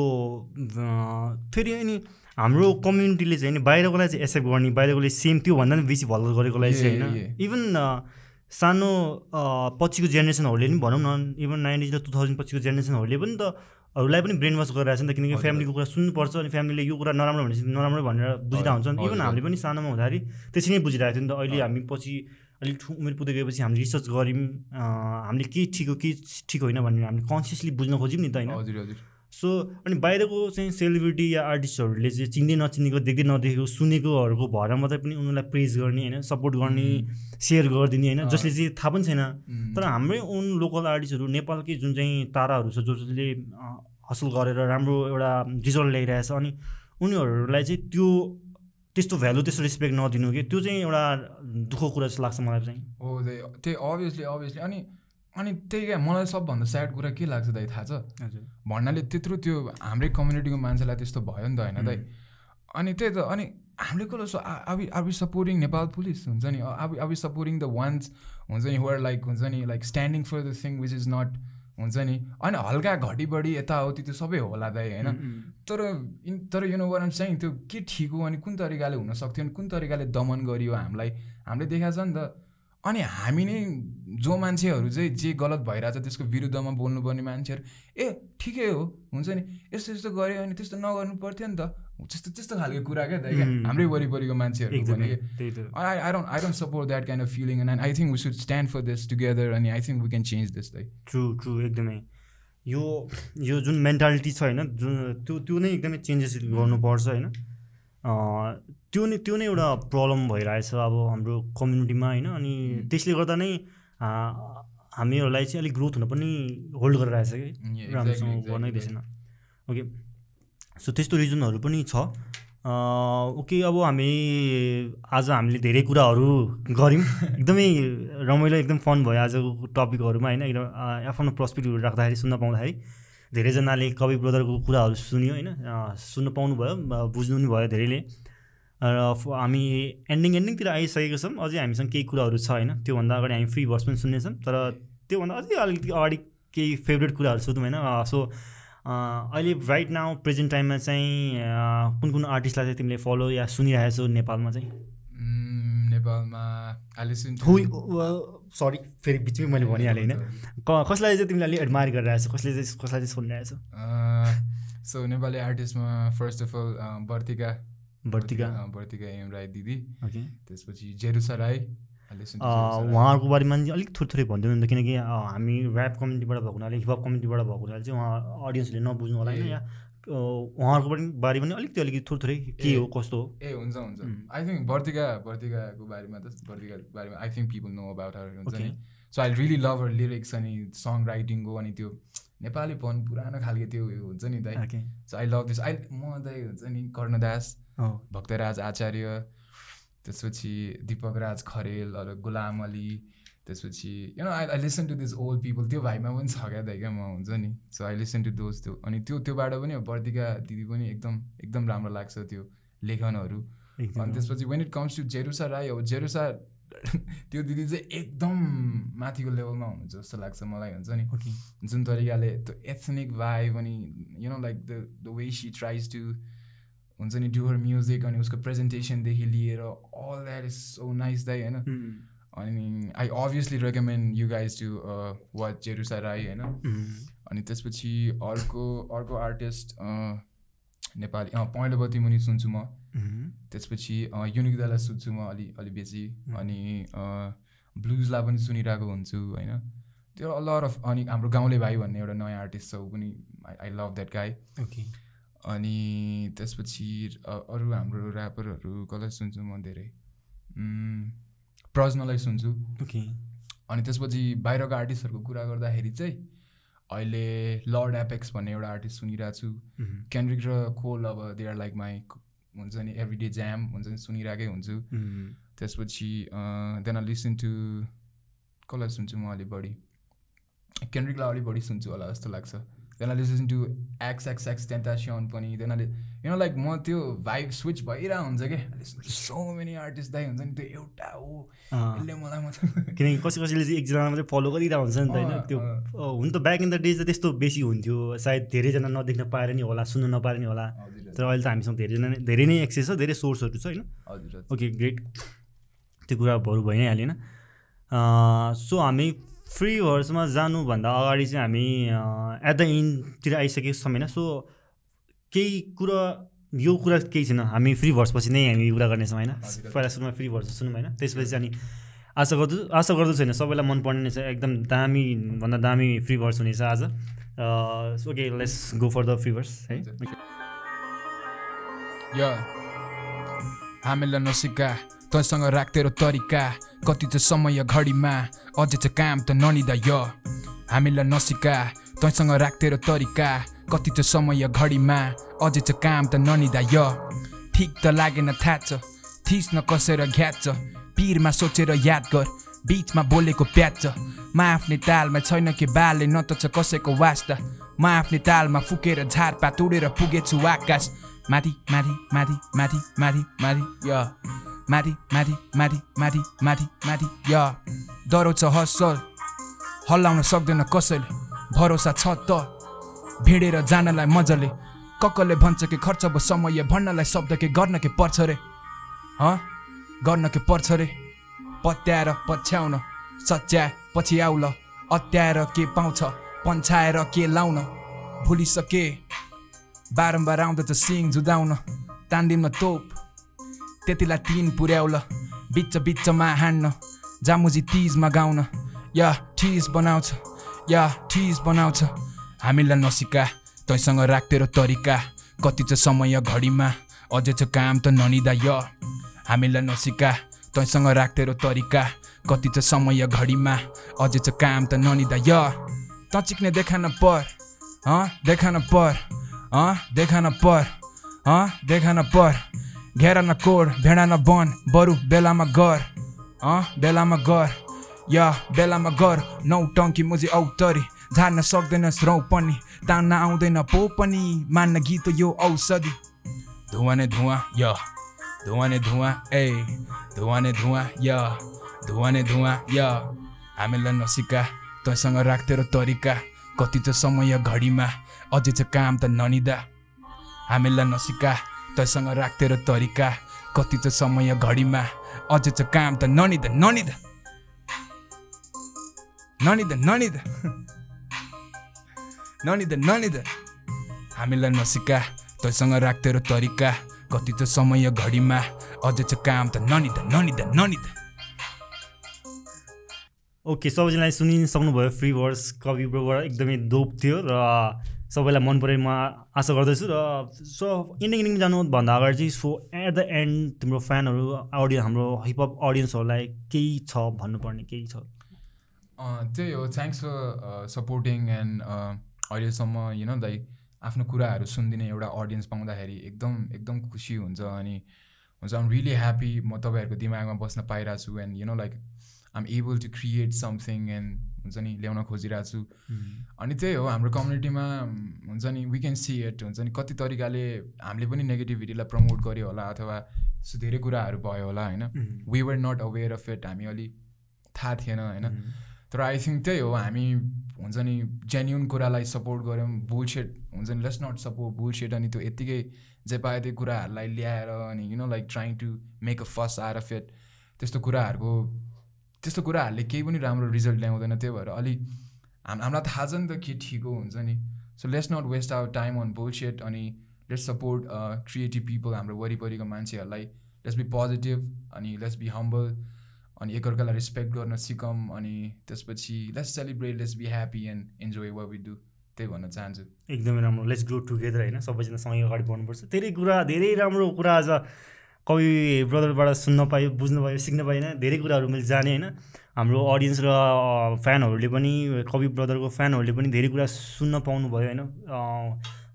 फेरि अनि हाम्रो कम्युनिटीले चाहिँ बाहिरकोलाई चाहिँ एक्सेप्ट गर्ने बाहिरकोले सेम त्योभन्दा पनि बेसी भल गरेकोलाई चाहिँ होइन। इभन सानो पछिको जेनेरेसनहरूले पनि भनौँ न इभन नाइन्टिज र टु थाउजन्ड पछिको जेनेरेसनहरूले पनि त हरूलाई पनि ब्रेन वास गरिरहेको छ नि त किनकि फ्यामिलीको कुरा सुन्नुपर्छ अनि फ्यामिलीले यो कुरा नराम्रो भनेपछि नराम्रो भनेर बुझिरहेको हुन्छ नि इभन हामीले पनि सानोमा हुँदाखेरि त्यसरी नै बुझिरहेको थियो नि त। अहिले हामी पछि अलिक ठु उमेर पुग्दै गएपछि हामीले रिसर्च गऱ्यौँ हामीले के ठिक हो के ठिक होइन भनेर हामीले कन्सियसली बुझ्न खोज्यौँ नि त होइन। हजुर हजुर। सो अनि बाहिरको चाहिँ सेलिब्रिटी या आर्टिस्टहरूले चाहिँ चिन्दै नचिनेको देख्दै नदेखेको सुनेकोहरूको भएर मात्रै पनि उनीहरूलाई प्रेज गर्ने होइन सपोर्ट गर्ने सेयर गरिदिने होइन जसले चाहिँ थाहा पनि छैन। तर हाम्रै ओन लोकल आर्टिस्टहरू नेपालकै जुन चाहिँ ताराहरू छ जसले हसल गरेर राम्रो एउटा रिजल्ट ल्याइरहेछ अनि उनीहरूलाई चाहिँ त्यो त्यस्तो भ्यालु त्यस्तो रेस्पेक्ट नदिनु कि त्यो चाहिँ एउटा दुःखको कुरा जस्तो लाग्छ मलाई चाहिँ। हो त्यही अभियसली अभियसली अनि अनि त्यही क्या मलाई सबभन्दा स्याड कुरा के लाग्छ दाइ थाहा छ? हजुर। भन्नाले त्यत्रो त्यो हाम्रै कम्युनिटीको मान्छेलाई त्यस्तो भयो नि त होइन दाइ। अनि त्यही त अनि हामीले कसो सो आबी आबी सपोर्टिङ नेपाल पुलिस हुन्छ नि आबी आबी सपोर्टिङ द वान्स हुन्छ नि हुआर लाइक हुन्छ नि like standing for the thing which is not हुन्छ नि अनि हल्का घटी बढी यताउति त्यो सबै होला दाइ होइन? तर तर यु नो वर चाहिँ त्यो के ठिक हो अनि कुन तरिकाले हुनसक्थ्यो अनि कुन तरिकाले दमन गरियो हामीलाई हामीले देखाएको छ नि त। अनि हामी नै जो मान्छेहरू चाहिँ जे गलत भइरहेछ त्यसको विरुद्धमा बोल्नुपर्ने मान्छेहरू ए ठिकै हो हुन्छ नि। यस्तो यस्तो गऱ्यो अनि त्यस्तो नगर्नु पर्थ्यो नि त। त्यस्तो त्यस्तो खालको कुरा क्या त क्या हाम्रै वरिपरिको मान्छेहरू भने I I don't I don't support that kind of feeling and I think we should stand for this together अनि I think we can change this दाइ ट्रु ट्रु एकदमै। यो यो जुन मेन्टालिटी छ होइन जुन त्यो त्यो नै एकदमै चेन्जेस गर्नुपर्छ होइन। त्यो नै त्यो नै एउटा प्रब्लम भइरहेछ अब हाम्रो कम्युनिटीमा होइन? अनि त्यसले गर्दा नै हामीहरूलाई चाहिँ अलिक ग्रोथ हुन पनि होल्ड गरिरहेछ कि? राम्रोसँग गर्नै दिएन ओके सो त्यस्तो रिजनहरू पनि छ। ओके अब हामी आज हामीले धेरै कुराहरू गऱ्यौँ। एकदमै रमाइलो एकदम फन भयो आजको टपिकहरूमा होइन? एकदम आफ्नो पर्सपेक्टिभहरू राख्दाखेरि सुन्न पाउँदाखेरि। धेरैजनाले कवि ब्रदरको कुराहरू सुन्यो होइन? सुन्न पाउनुभयो बुझ्नु पनि भयो धेरैले। र हामी एन्डिङ एन्डिङतिर आइसकेको छौँ। अझै हामीसँग केही कुराहरू छ होइन? त्योभन्दा अगाडि हामी फ्री भर्स पनि सुन्नेछौँ तर त्योभन्दा अझै अलिकति अगाडि केही फेभरेट कुराहरू सोधौँ होइन? सो अहिले राइट नाउ प्रेजेन्ट टाइममा चाहिँ कुन कुन आर्टिस्टलाई चाहिँ तिमीले फलो या सुनिरहेछौ नेपालमा चाहिँ? नेपालमा सरी फेरि बिचमै मैले भनिहालेँ होइन। कसलाई चाहिँ तिमीले अलिक एडमायर गरिरहेछौ कसले चाहिँ कसलाई चाहिँ सुनिरहेछौ so Nepali आर्टिस्टमा first of all Bartika. Bartika. Bartika Eam Rai दिदी। त्यसपछि जेरुसा राई उहाँहरूको बारेमा चाहिँ अलिक थोरै थोरै भनिदिनु नि त किनकि हामी ऱ्याप कम्युनिटीबाट भएको हुनाले हिपहप कम्युनिटीबाट भएको हुनाले चाहिँ उहाँ अडियन्सले नबुझ्नु होला होइन या उहाँहरूको पनि बारे पनि अलिकति अलिकति थोरै थोरै के हो कस्तो हो? ए हुन्छ हुन्छ। आई थिङ्क बर्तिका बर्तिकाको बारेमा त बर्तिका बारेमा I think people know about her हुन्छ नि? So I really love her lyrics अनि सङ राइटिङको अनि त्यो नेपाली नेपालीपन पुरानो खालको त्यो हुन्छ नि दाइ? So I love this I'm दाइ हुन्छ नि कर्णदास भक्तराज आचार्य त्यसपछि दिपक राज खरेल अरू गुलाम अली त्यसपछि you know I I listen to this old people त्यो भाइमा पनि छ क्या दाइ क्या म हुन्छ नि। So I listen to those त्यो अनि त्यो त्योबाट पनि बर्दिका दिदी पनि एकदम एकदम राम्रो लाग्छ त्यो लेखनहरू। अनि त्यसपछि when it comes to Jerusha Rai अब जेरुसा त्यो दिदी चाहिँ एकदम माथिको लेभलमा हुनुहुन्छ जस्तो लाग्छ मलाई हुन्छ नि। जुन तरिकाले त्यो एथनिक भाइब अनि you know like the the way she tries to हुन्छ नि डु हर म्युजिक अनि उसको प्रेजेन्टेसनदेखि लिएर all that is so nice दाइ होइन? अनि I obviously recommend you guys to watch Jerusha Rai होइन अनि त्यसपछि अर्को अर्को आर्टिस्ट नेपाली पहेँलोपति मुनि सुन्छु म। त्यसपछि युनिक दालाई सुन्छु म अलि अलि बेसी। अनि ब्लुजलाई पनि सुनिरहेको हुन्छु होइन? त्यो लर अफ अनि हाम्रो गाउँले भाइ भन्ने एउटा नयाँ आर्टिस्ट छ ऊ पनि आई आई लभ द्याट गाई अनि त्यसपछि अरू हाम्रो ऱ्यापरहरू कसलाई सुन्छु म धेरै। प्रज्नलाई सुन्छु। अनि त्यसपछि बाहिरको आर्टिस्टहरूको कुरा गर्दाखेरि चाहिँ अहिले लर्ड एपेक्स भन्ने एउटा आर्टिस्ट सुनिरहेको छु। क्यान्ड्रिक र कोल अब दे आर लाइक माई हुन्छ नि एभ्री डे ज्याम हुन्छ नि सुनिरहेकै हुन्छु। त्यसपछि देन आई लिसन टु कसलाई सुन्छु म अलिक बढी? क्यान्ड्रिकलाई अलिक बढी सुन्छु होला जस्तो लाग्छ। Then I listen to XXXTentacion पनि देन अहिले यु नो लाइक म त्यो भाइब स्विच भइरहेको हुन्छ क्या सो मेनी आर्टिस्ट दाइ हुन्छ नि त्यो एउटा हो। यसले मलाई मात्रै किनकि कसै कसैले चाहिँ एकजना मात्रै फलो गरिरहेको हुन्छ नि त होइन। त्यो हुन त ब्याक इन द डेज त त्यस्तो बेसी हुन्थ्यो। सायद धेरैजना नदेख्न पाएर नि होला सुन्नु नपाएर नि होला। तर अहिले त हामीसँग धेरैजना धेरै नै एक्सेस छ धेरै सोर्सहरू छ होइन। ओके ग्रेट त्यो कुरा बरु भइ नै हालेन सो हामी फ्री भर्समा जानुभन्दा अगाडि चाहिँ हामी एट द इन्डतिर आइसकेको छौँ होइन। सो केही कुरा यो कुरा केही छैन। हामी फ्री भर्सपछि नै हामी कुरा गर्नेछौँ होइन। पहिला सुरुमा फ्री भर्स सुनौँ होइन। त्यसपछि अनि आशा गर्छु आशा गर्दछु होइन सबैलाई मनपर्ने छ एकदम दामी भन्दा दामी फ्री भर्स हुनेछ आज। Okay let's go for the free verse है? हामीलाई नसिका तैसँग राख्थेरो तरिका कति त समय घडीमा अझै छ काम त ननिदा य। हामीलाई नसिका तैसँग राख्थेरो तरिका कति त समय घडीमा अझै छ काम त ननिदा य। ठिक त लागेन थाहा छ थिस न कसेर घ्याच पिरमा सोचेर याद गर बिचमा बोलेको प्याच म आफ्नै तालमा छैन कि बाले न त छ कसैको वास्ता। म आफ्नै तालमा फुकेर झारपात उडेर पुगेछु आकाश। माथि माथि माथि माथि माथि माथि य। माथि माथि माथि माथि माथि माथि य डरो छ हसल हल्लाउन सक्दैन कसैले। भरोसा छ त। भिडेर जानलाई मजाले। कक्कले भन्छ कि खर्च भयो समय भन्नलाई शब्द के गर्न के पर्छ रे? ह? गर्न के पर्छ रे? पत्याएर पछ्याउन सच्याए पछि आउल। अत्याएर के पाउँछ? पन्छाएर के लाउन? भुलिसके। बारम्बार आउँदछ सिङ जुदाउन। तान्दिनमा तोप। त्यतिलाई तिन पुर्याउल। बिच बिचमा हान्न। जामुजी तिजमा गाउन। या ठिस बनाउँछ। या ठिस बनाउँछ। हामीलाई नसिका। तैसँग राख्थेरो तरिका। कति छ समय घडीमा। अझै छ काम त ननिदा य। हामीलाई नसिका। तैसँग राख्थेरो तरिका। कति छ समय घडीमा। अझै छ काम त ननिदा य। त चिक्ने देखान पर। हँ देखान पर। हँ देखान पर। हँ देखान पर। घेरा न कोड भेडा न बन बरु बेलामा गर अँ बेलामा गर या बेलामा गर नौ टङ्की मुजी औतरी झार्न सक्दैन रौँ पनि तान्न आउँदैन पो पनि मान्न गीत यो औषधि धुवा नै धुवा य धुवा नै धुवा ए धुवा नै धुवा य धुवा नै धुवा य हामीलाई नसिका तैसँग राख्थेरो तरिका कति त समय घडीमा अझै छ काम त ननिदा हामीलाई नसिका तैसँग राख्थेरो तरिका कति त समय घडीमा अझै छ काम त ननिदा ननिदा। ननिदा ननिदा। ननिदा ननिदा। हामीलाई नसिका तैसँग राख्थेरो तरिका कति त समय घडीमा अझै छ काम त ननिदा ननिदा ननिदा। ओके सबैजनाले सुनिसक्नुभयो फ्री वर्स कवि एकदमै दोप थियो र सबैलाई मन पऱ्यो म आशा गर्दछु र सो इन्डिङ इन्डिङ जानुभन्दा अगाडि चाहिँ सो एट द एन्ड तिम्रो फ्यानहरू अडियन्स हाम्रो हिपहप अडियन्सहरूलाई केही छ भन्नुपर्ने केही छ? त्यही हो थ्याङ्क्स फर सपोर्टिङ एन्ड अहिलेसम्म यु नो लाइक आफ्नो कुराहरू सुनिदिने एउटा अडियन्स पाउँदाखेरि एकदम एकदम खुसी हुन्छ अनि हुन्छ आम रियली ह्याप्पी म तपाईँहरूको दिमागमा बस्न पाइरहेको छु and you know like I'm able to create something and हुन्छ नि ल्याउन खोजिरहेको छु। अनि त्यही हो हाम्रो कम्युनिटीमा हुन्छ नि वी क्यान सी इट हुन्छ नि कति तरिकाले हामीले पनि नेगेटिभिटीलाई प्रमोट गऱ्यो होला अथवा धेरै कुराहरू भयो होला होइन। We were not aware of it हामी अलिक थाहा थिएन होइन। तर आई थिङ्क त्यही हो हामी हुन्छ नि जेन्युन कुरालाई सपोर्ट गऱ्यौँ बुलसेट हुन्छ नि लेट्स नट सपोर्ट बुलसेट अनि त्यो यत्तिकै जे पायो त्यो कुराहरूलाई ल्याएर अनि you know like trying to make a first are of it त्यस्तो कुराहरूको त्यस्तो कुराहरूले केही पनि राम्रो रिजल्ट ल्याउँदैन त्यही भएर अलिक हाम हामीलाई थाहा छ नि त के ठिक हुन्छ नि। So let's not waste our time on bullshit अनि लेट्स सपोर्ट क्रिएटिभ पिपल हाम्रो वरिपरिको मान्छेहरूलाई। लेट्स बी पोजिटिभ अनि लेट्स बी हम्बल अनि एकअर्कालाई रेस्पेक्ट गर्न सिकौँ अनि त्यसपछि let's celebrate let's be happy and enjoy what we do त्यही भन्न चाहन्छु। एकदमै राम्रो। लेट्स ग्रो टुगेदर होइन? सबैजना सँगै अगाडि बढ्नुपर्छ। धेरै कुरा धेरै राम्रो कुरा आज कवि ब्रदरबाट सुन्न पायो बुझ्नु पायो सिक्न पाएन धेरै कुराहरू मैले जाने होइन। हाम्रो अडियन्स र फ्यानहरूले पनि कवि ब्रदरको फ्यानहरूले पनि धेरै कुरा सुन्न पाउनुभयो होइन।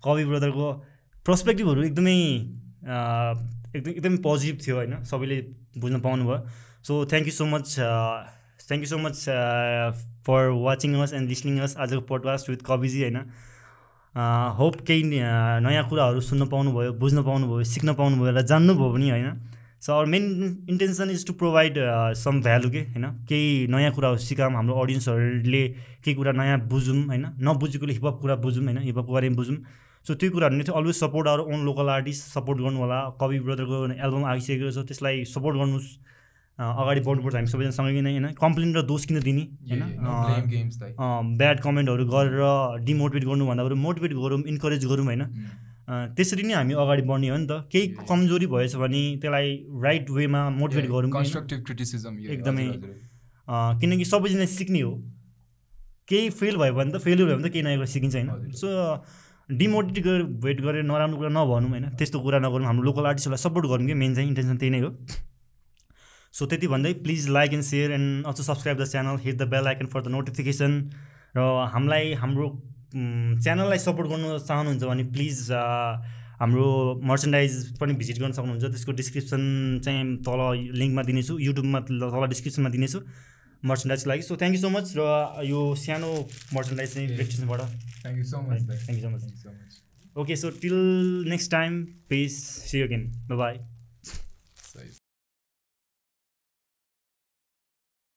कवि ब्रदरको पर्सपेक्टिभहरू एकदमै एकदम एकदमै पोजिटिभ थियो होइन सबैले बुझ्न पाउनुभयो so thank you so much thank you so much for watching us and listening अस आजको पोडकास्ट विथ कविजी होइन। होप केही नयाँ कुराहरू सुन्न पाउनुभयो बुझ्न पाउनुभयो सिक्न पाउनुभयो र जान्नुभयो पनि होइन। So our main intention is to provide some value के होइन? केही नयाँ कुराहरू सिकाऊँ हाम्रो अडियन्सहरूले केही कुरा नयाँ बुझौँ होइन? नबुझेकोले हिपहप कुरा बुझौँ होइन? हिपहपको बारेमा बुझौँ। सो त्यो कुराहरू नै always support our own local artist support गर्नु होला कवि ब्रदरको एल्बम आइसकेको छ त्यसलाई सपोर्ट गर्नुहोस्। अगाडि बढ्नुपर्छ हामी सबैजना सँगै नै होइन? कम्प्लेन र दोष किन दिने? होइन. ब्याड कमेन्टहरू गरेर डिमोटिभेट गर्नुभन्दा बरु मोटिभेट गरौँ इन्करेज गरौँ होइन? Mm. त्यसरी नै हामी अगाडि बढ्ने हो नि त। केही. कमजोरी भएछ भने त्यसलाई राइट वेमा मोटिभेट गरौँ criticism yeah, एकदमै- किनकि सबैजना सिक्ने हो। केही फेल भयो भने त फेलियर भयो भने त केही नयाँ कुरा सिकिन्छ होइन। सो डिमोटिभेट गरेर वेट गरेर नराम्रो कुरा नभनौँ होइन? त्यस्तो कुरा नगरौँ। हाम्रो लोकल आर्टिस्टहरूलाई सपोर्ट गरौँ कि मेन चाहिँ इन्टेन्सन त्यही नै हो। सो त्यति भन्दै please like and share and also subscribe the channel hit the bell icon for the notification र हामीलाई हाम्रो च्यानललाई सपोर्ट गर्नु चाहनुहुन्छ भने प्लिज हाम्रो मर्चेन्डाइज पनि भिजिट गर्न सक्नुहुन्छ। त्यसको डिस्क्रिप्सन चाहिँ तल लिङ्कमा दिनेछु। युट्युबमा तल डिस्क्रिप्सनमा दिनेछु मर्चेन्डाइजको लागि। So thank you so much र यो सानो मर्चेन्डाइज चाहिँ. इलेक्ट्रिसनबाट like, Thank you so much. Thank you so much. Okay so till next time peace see again bye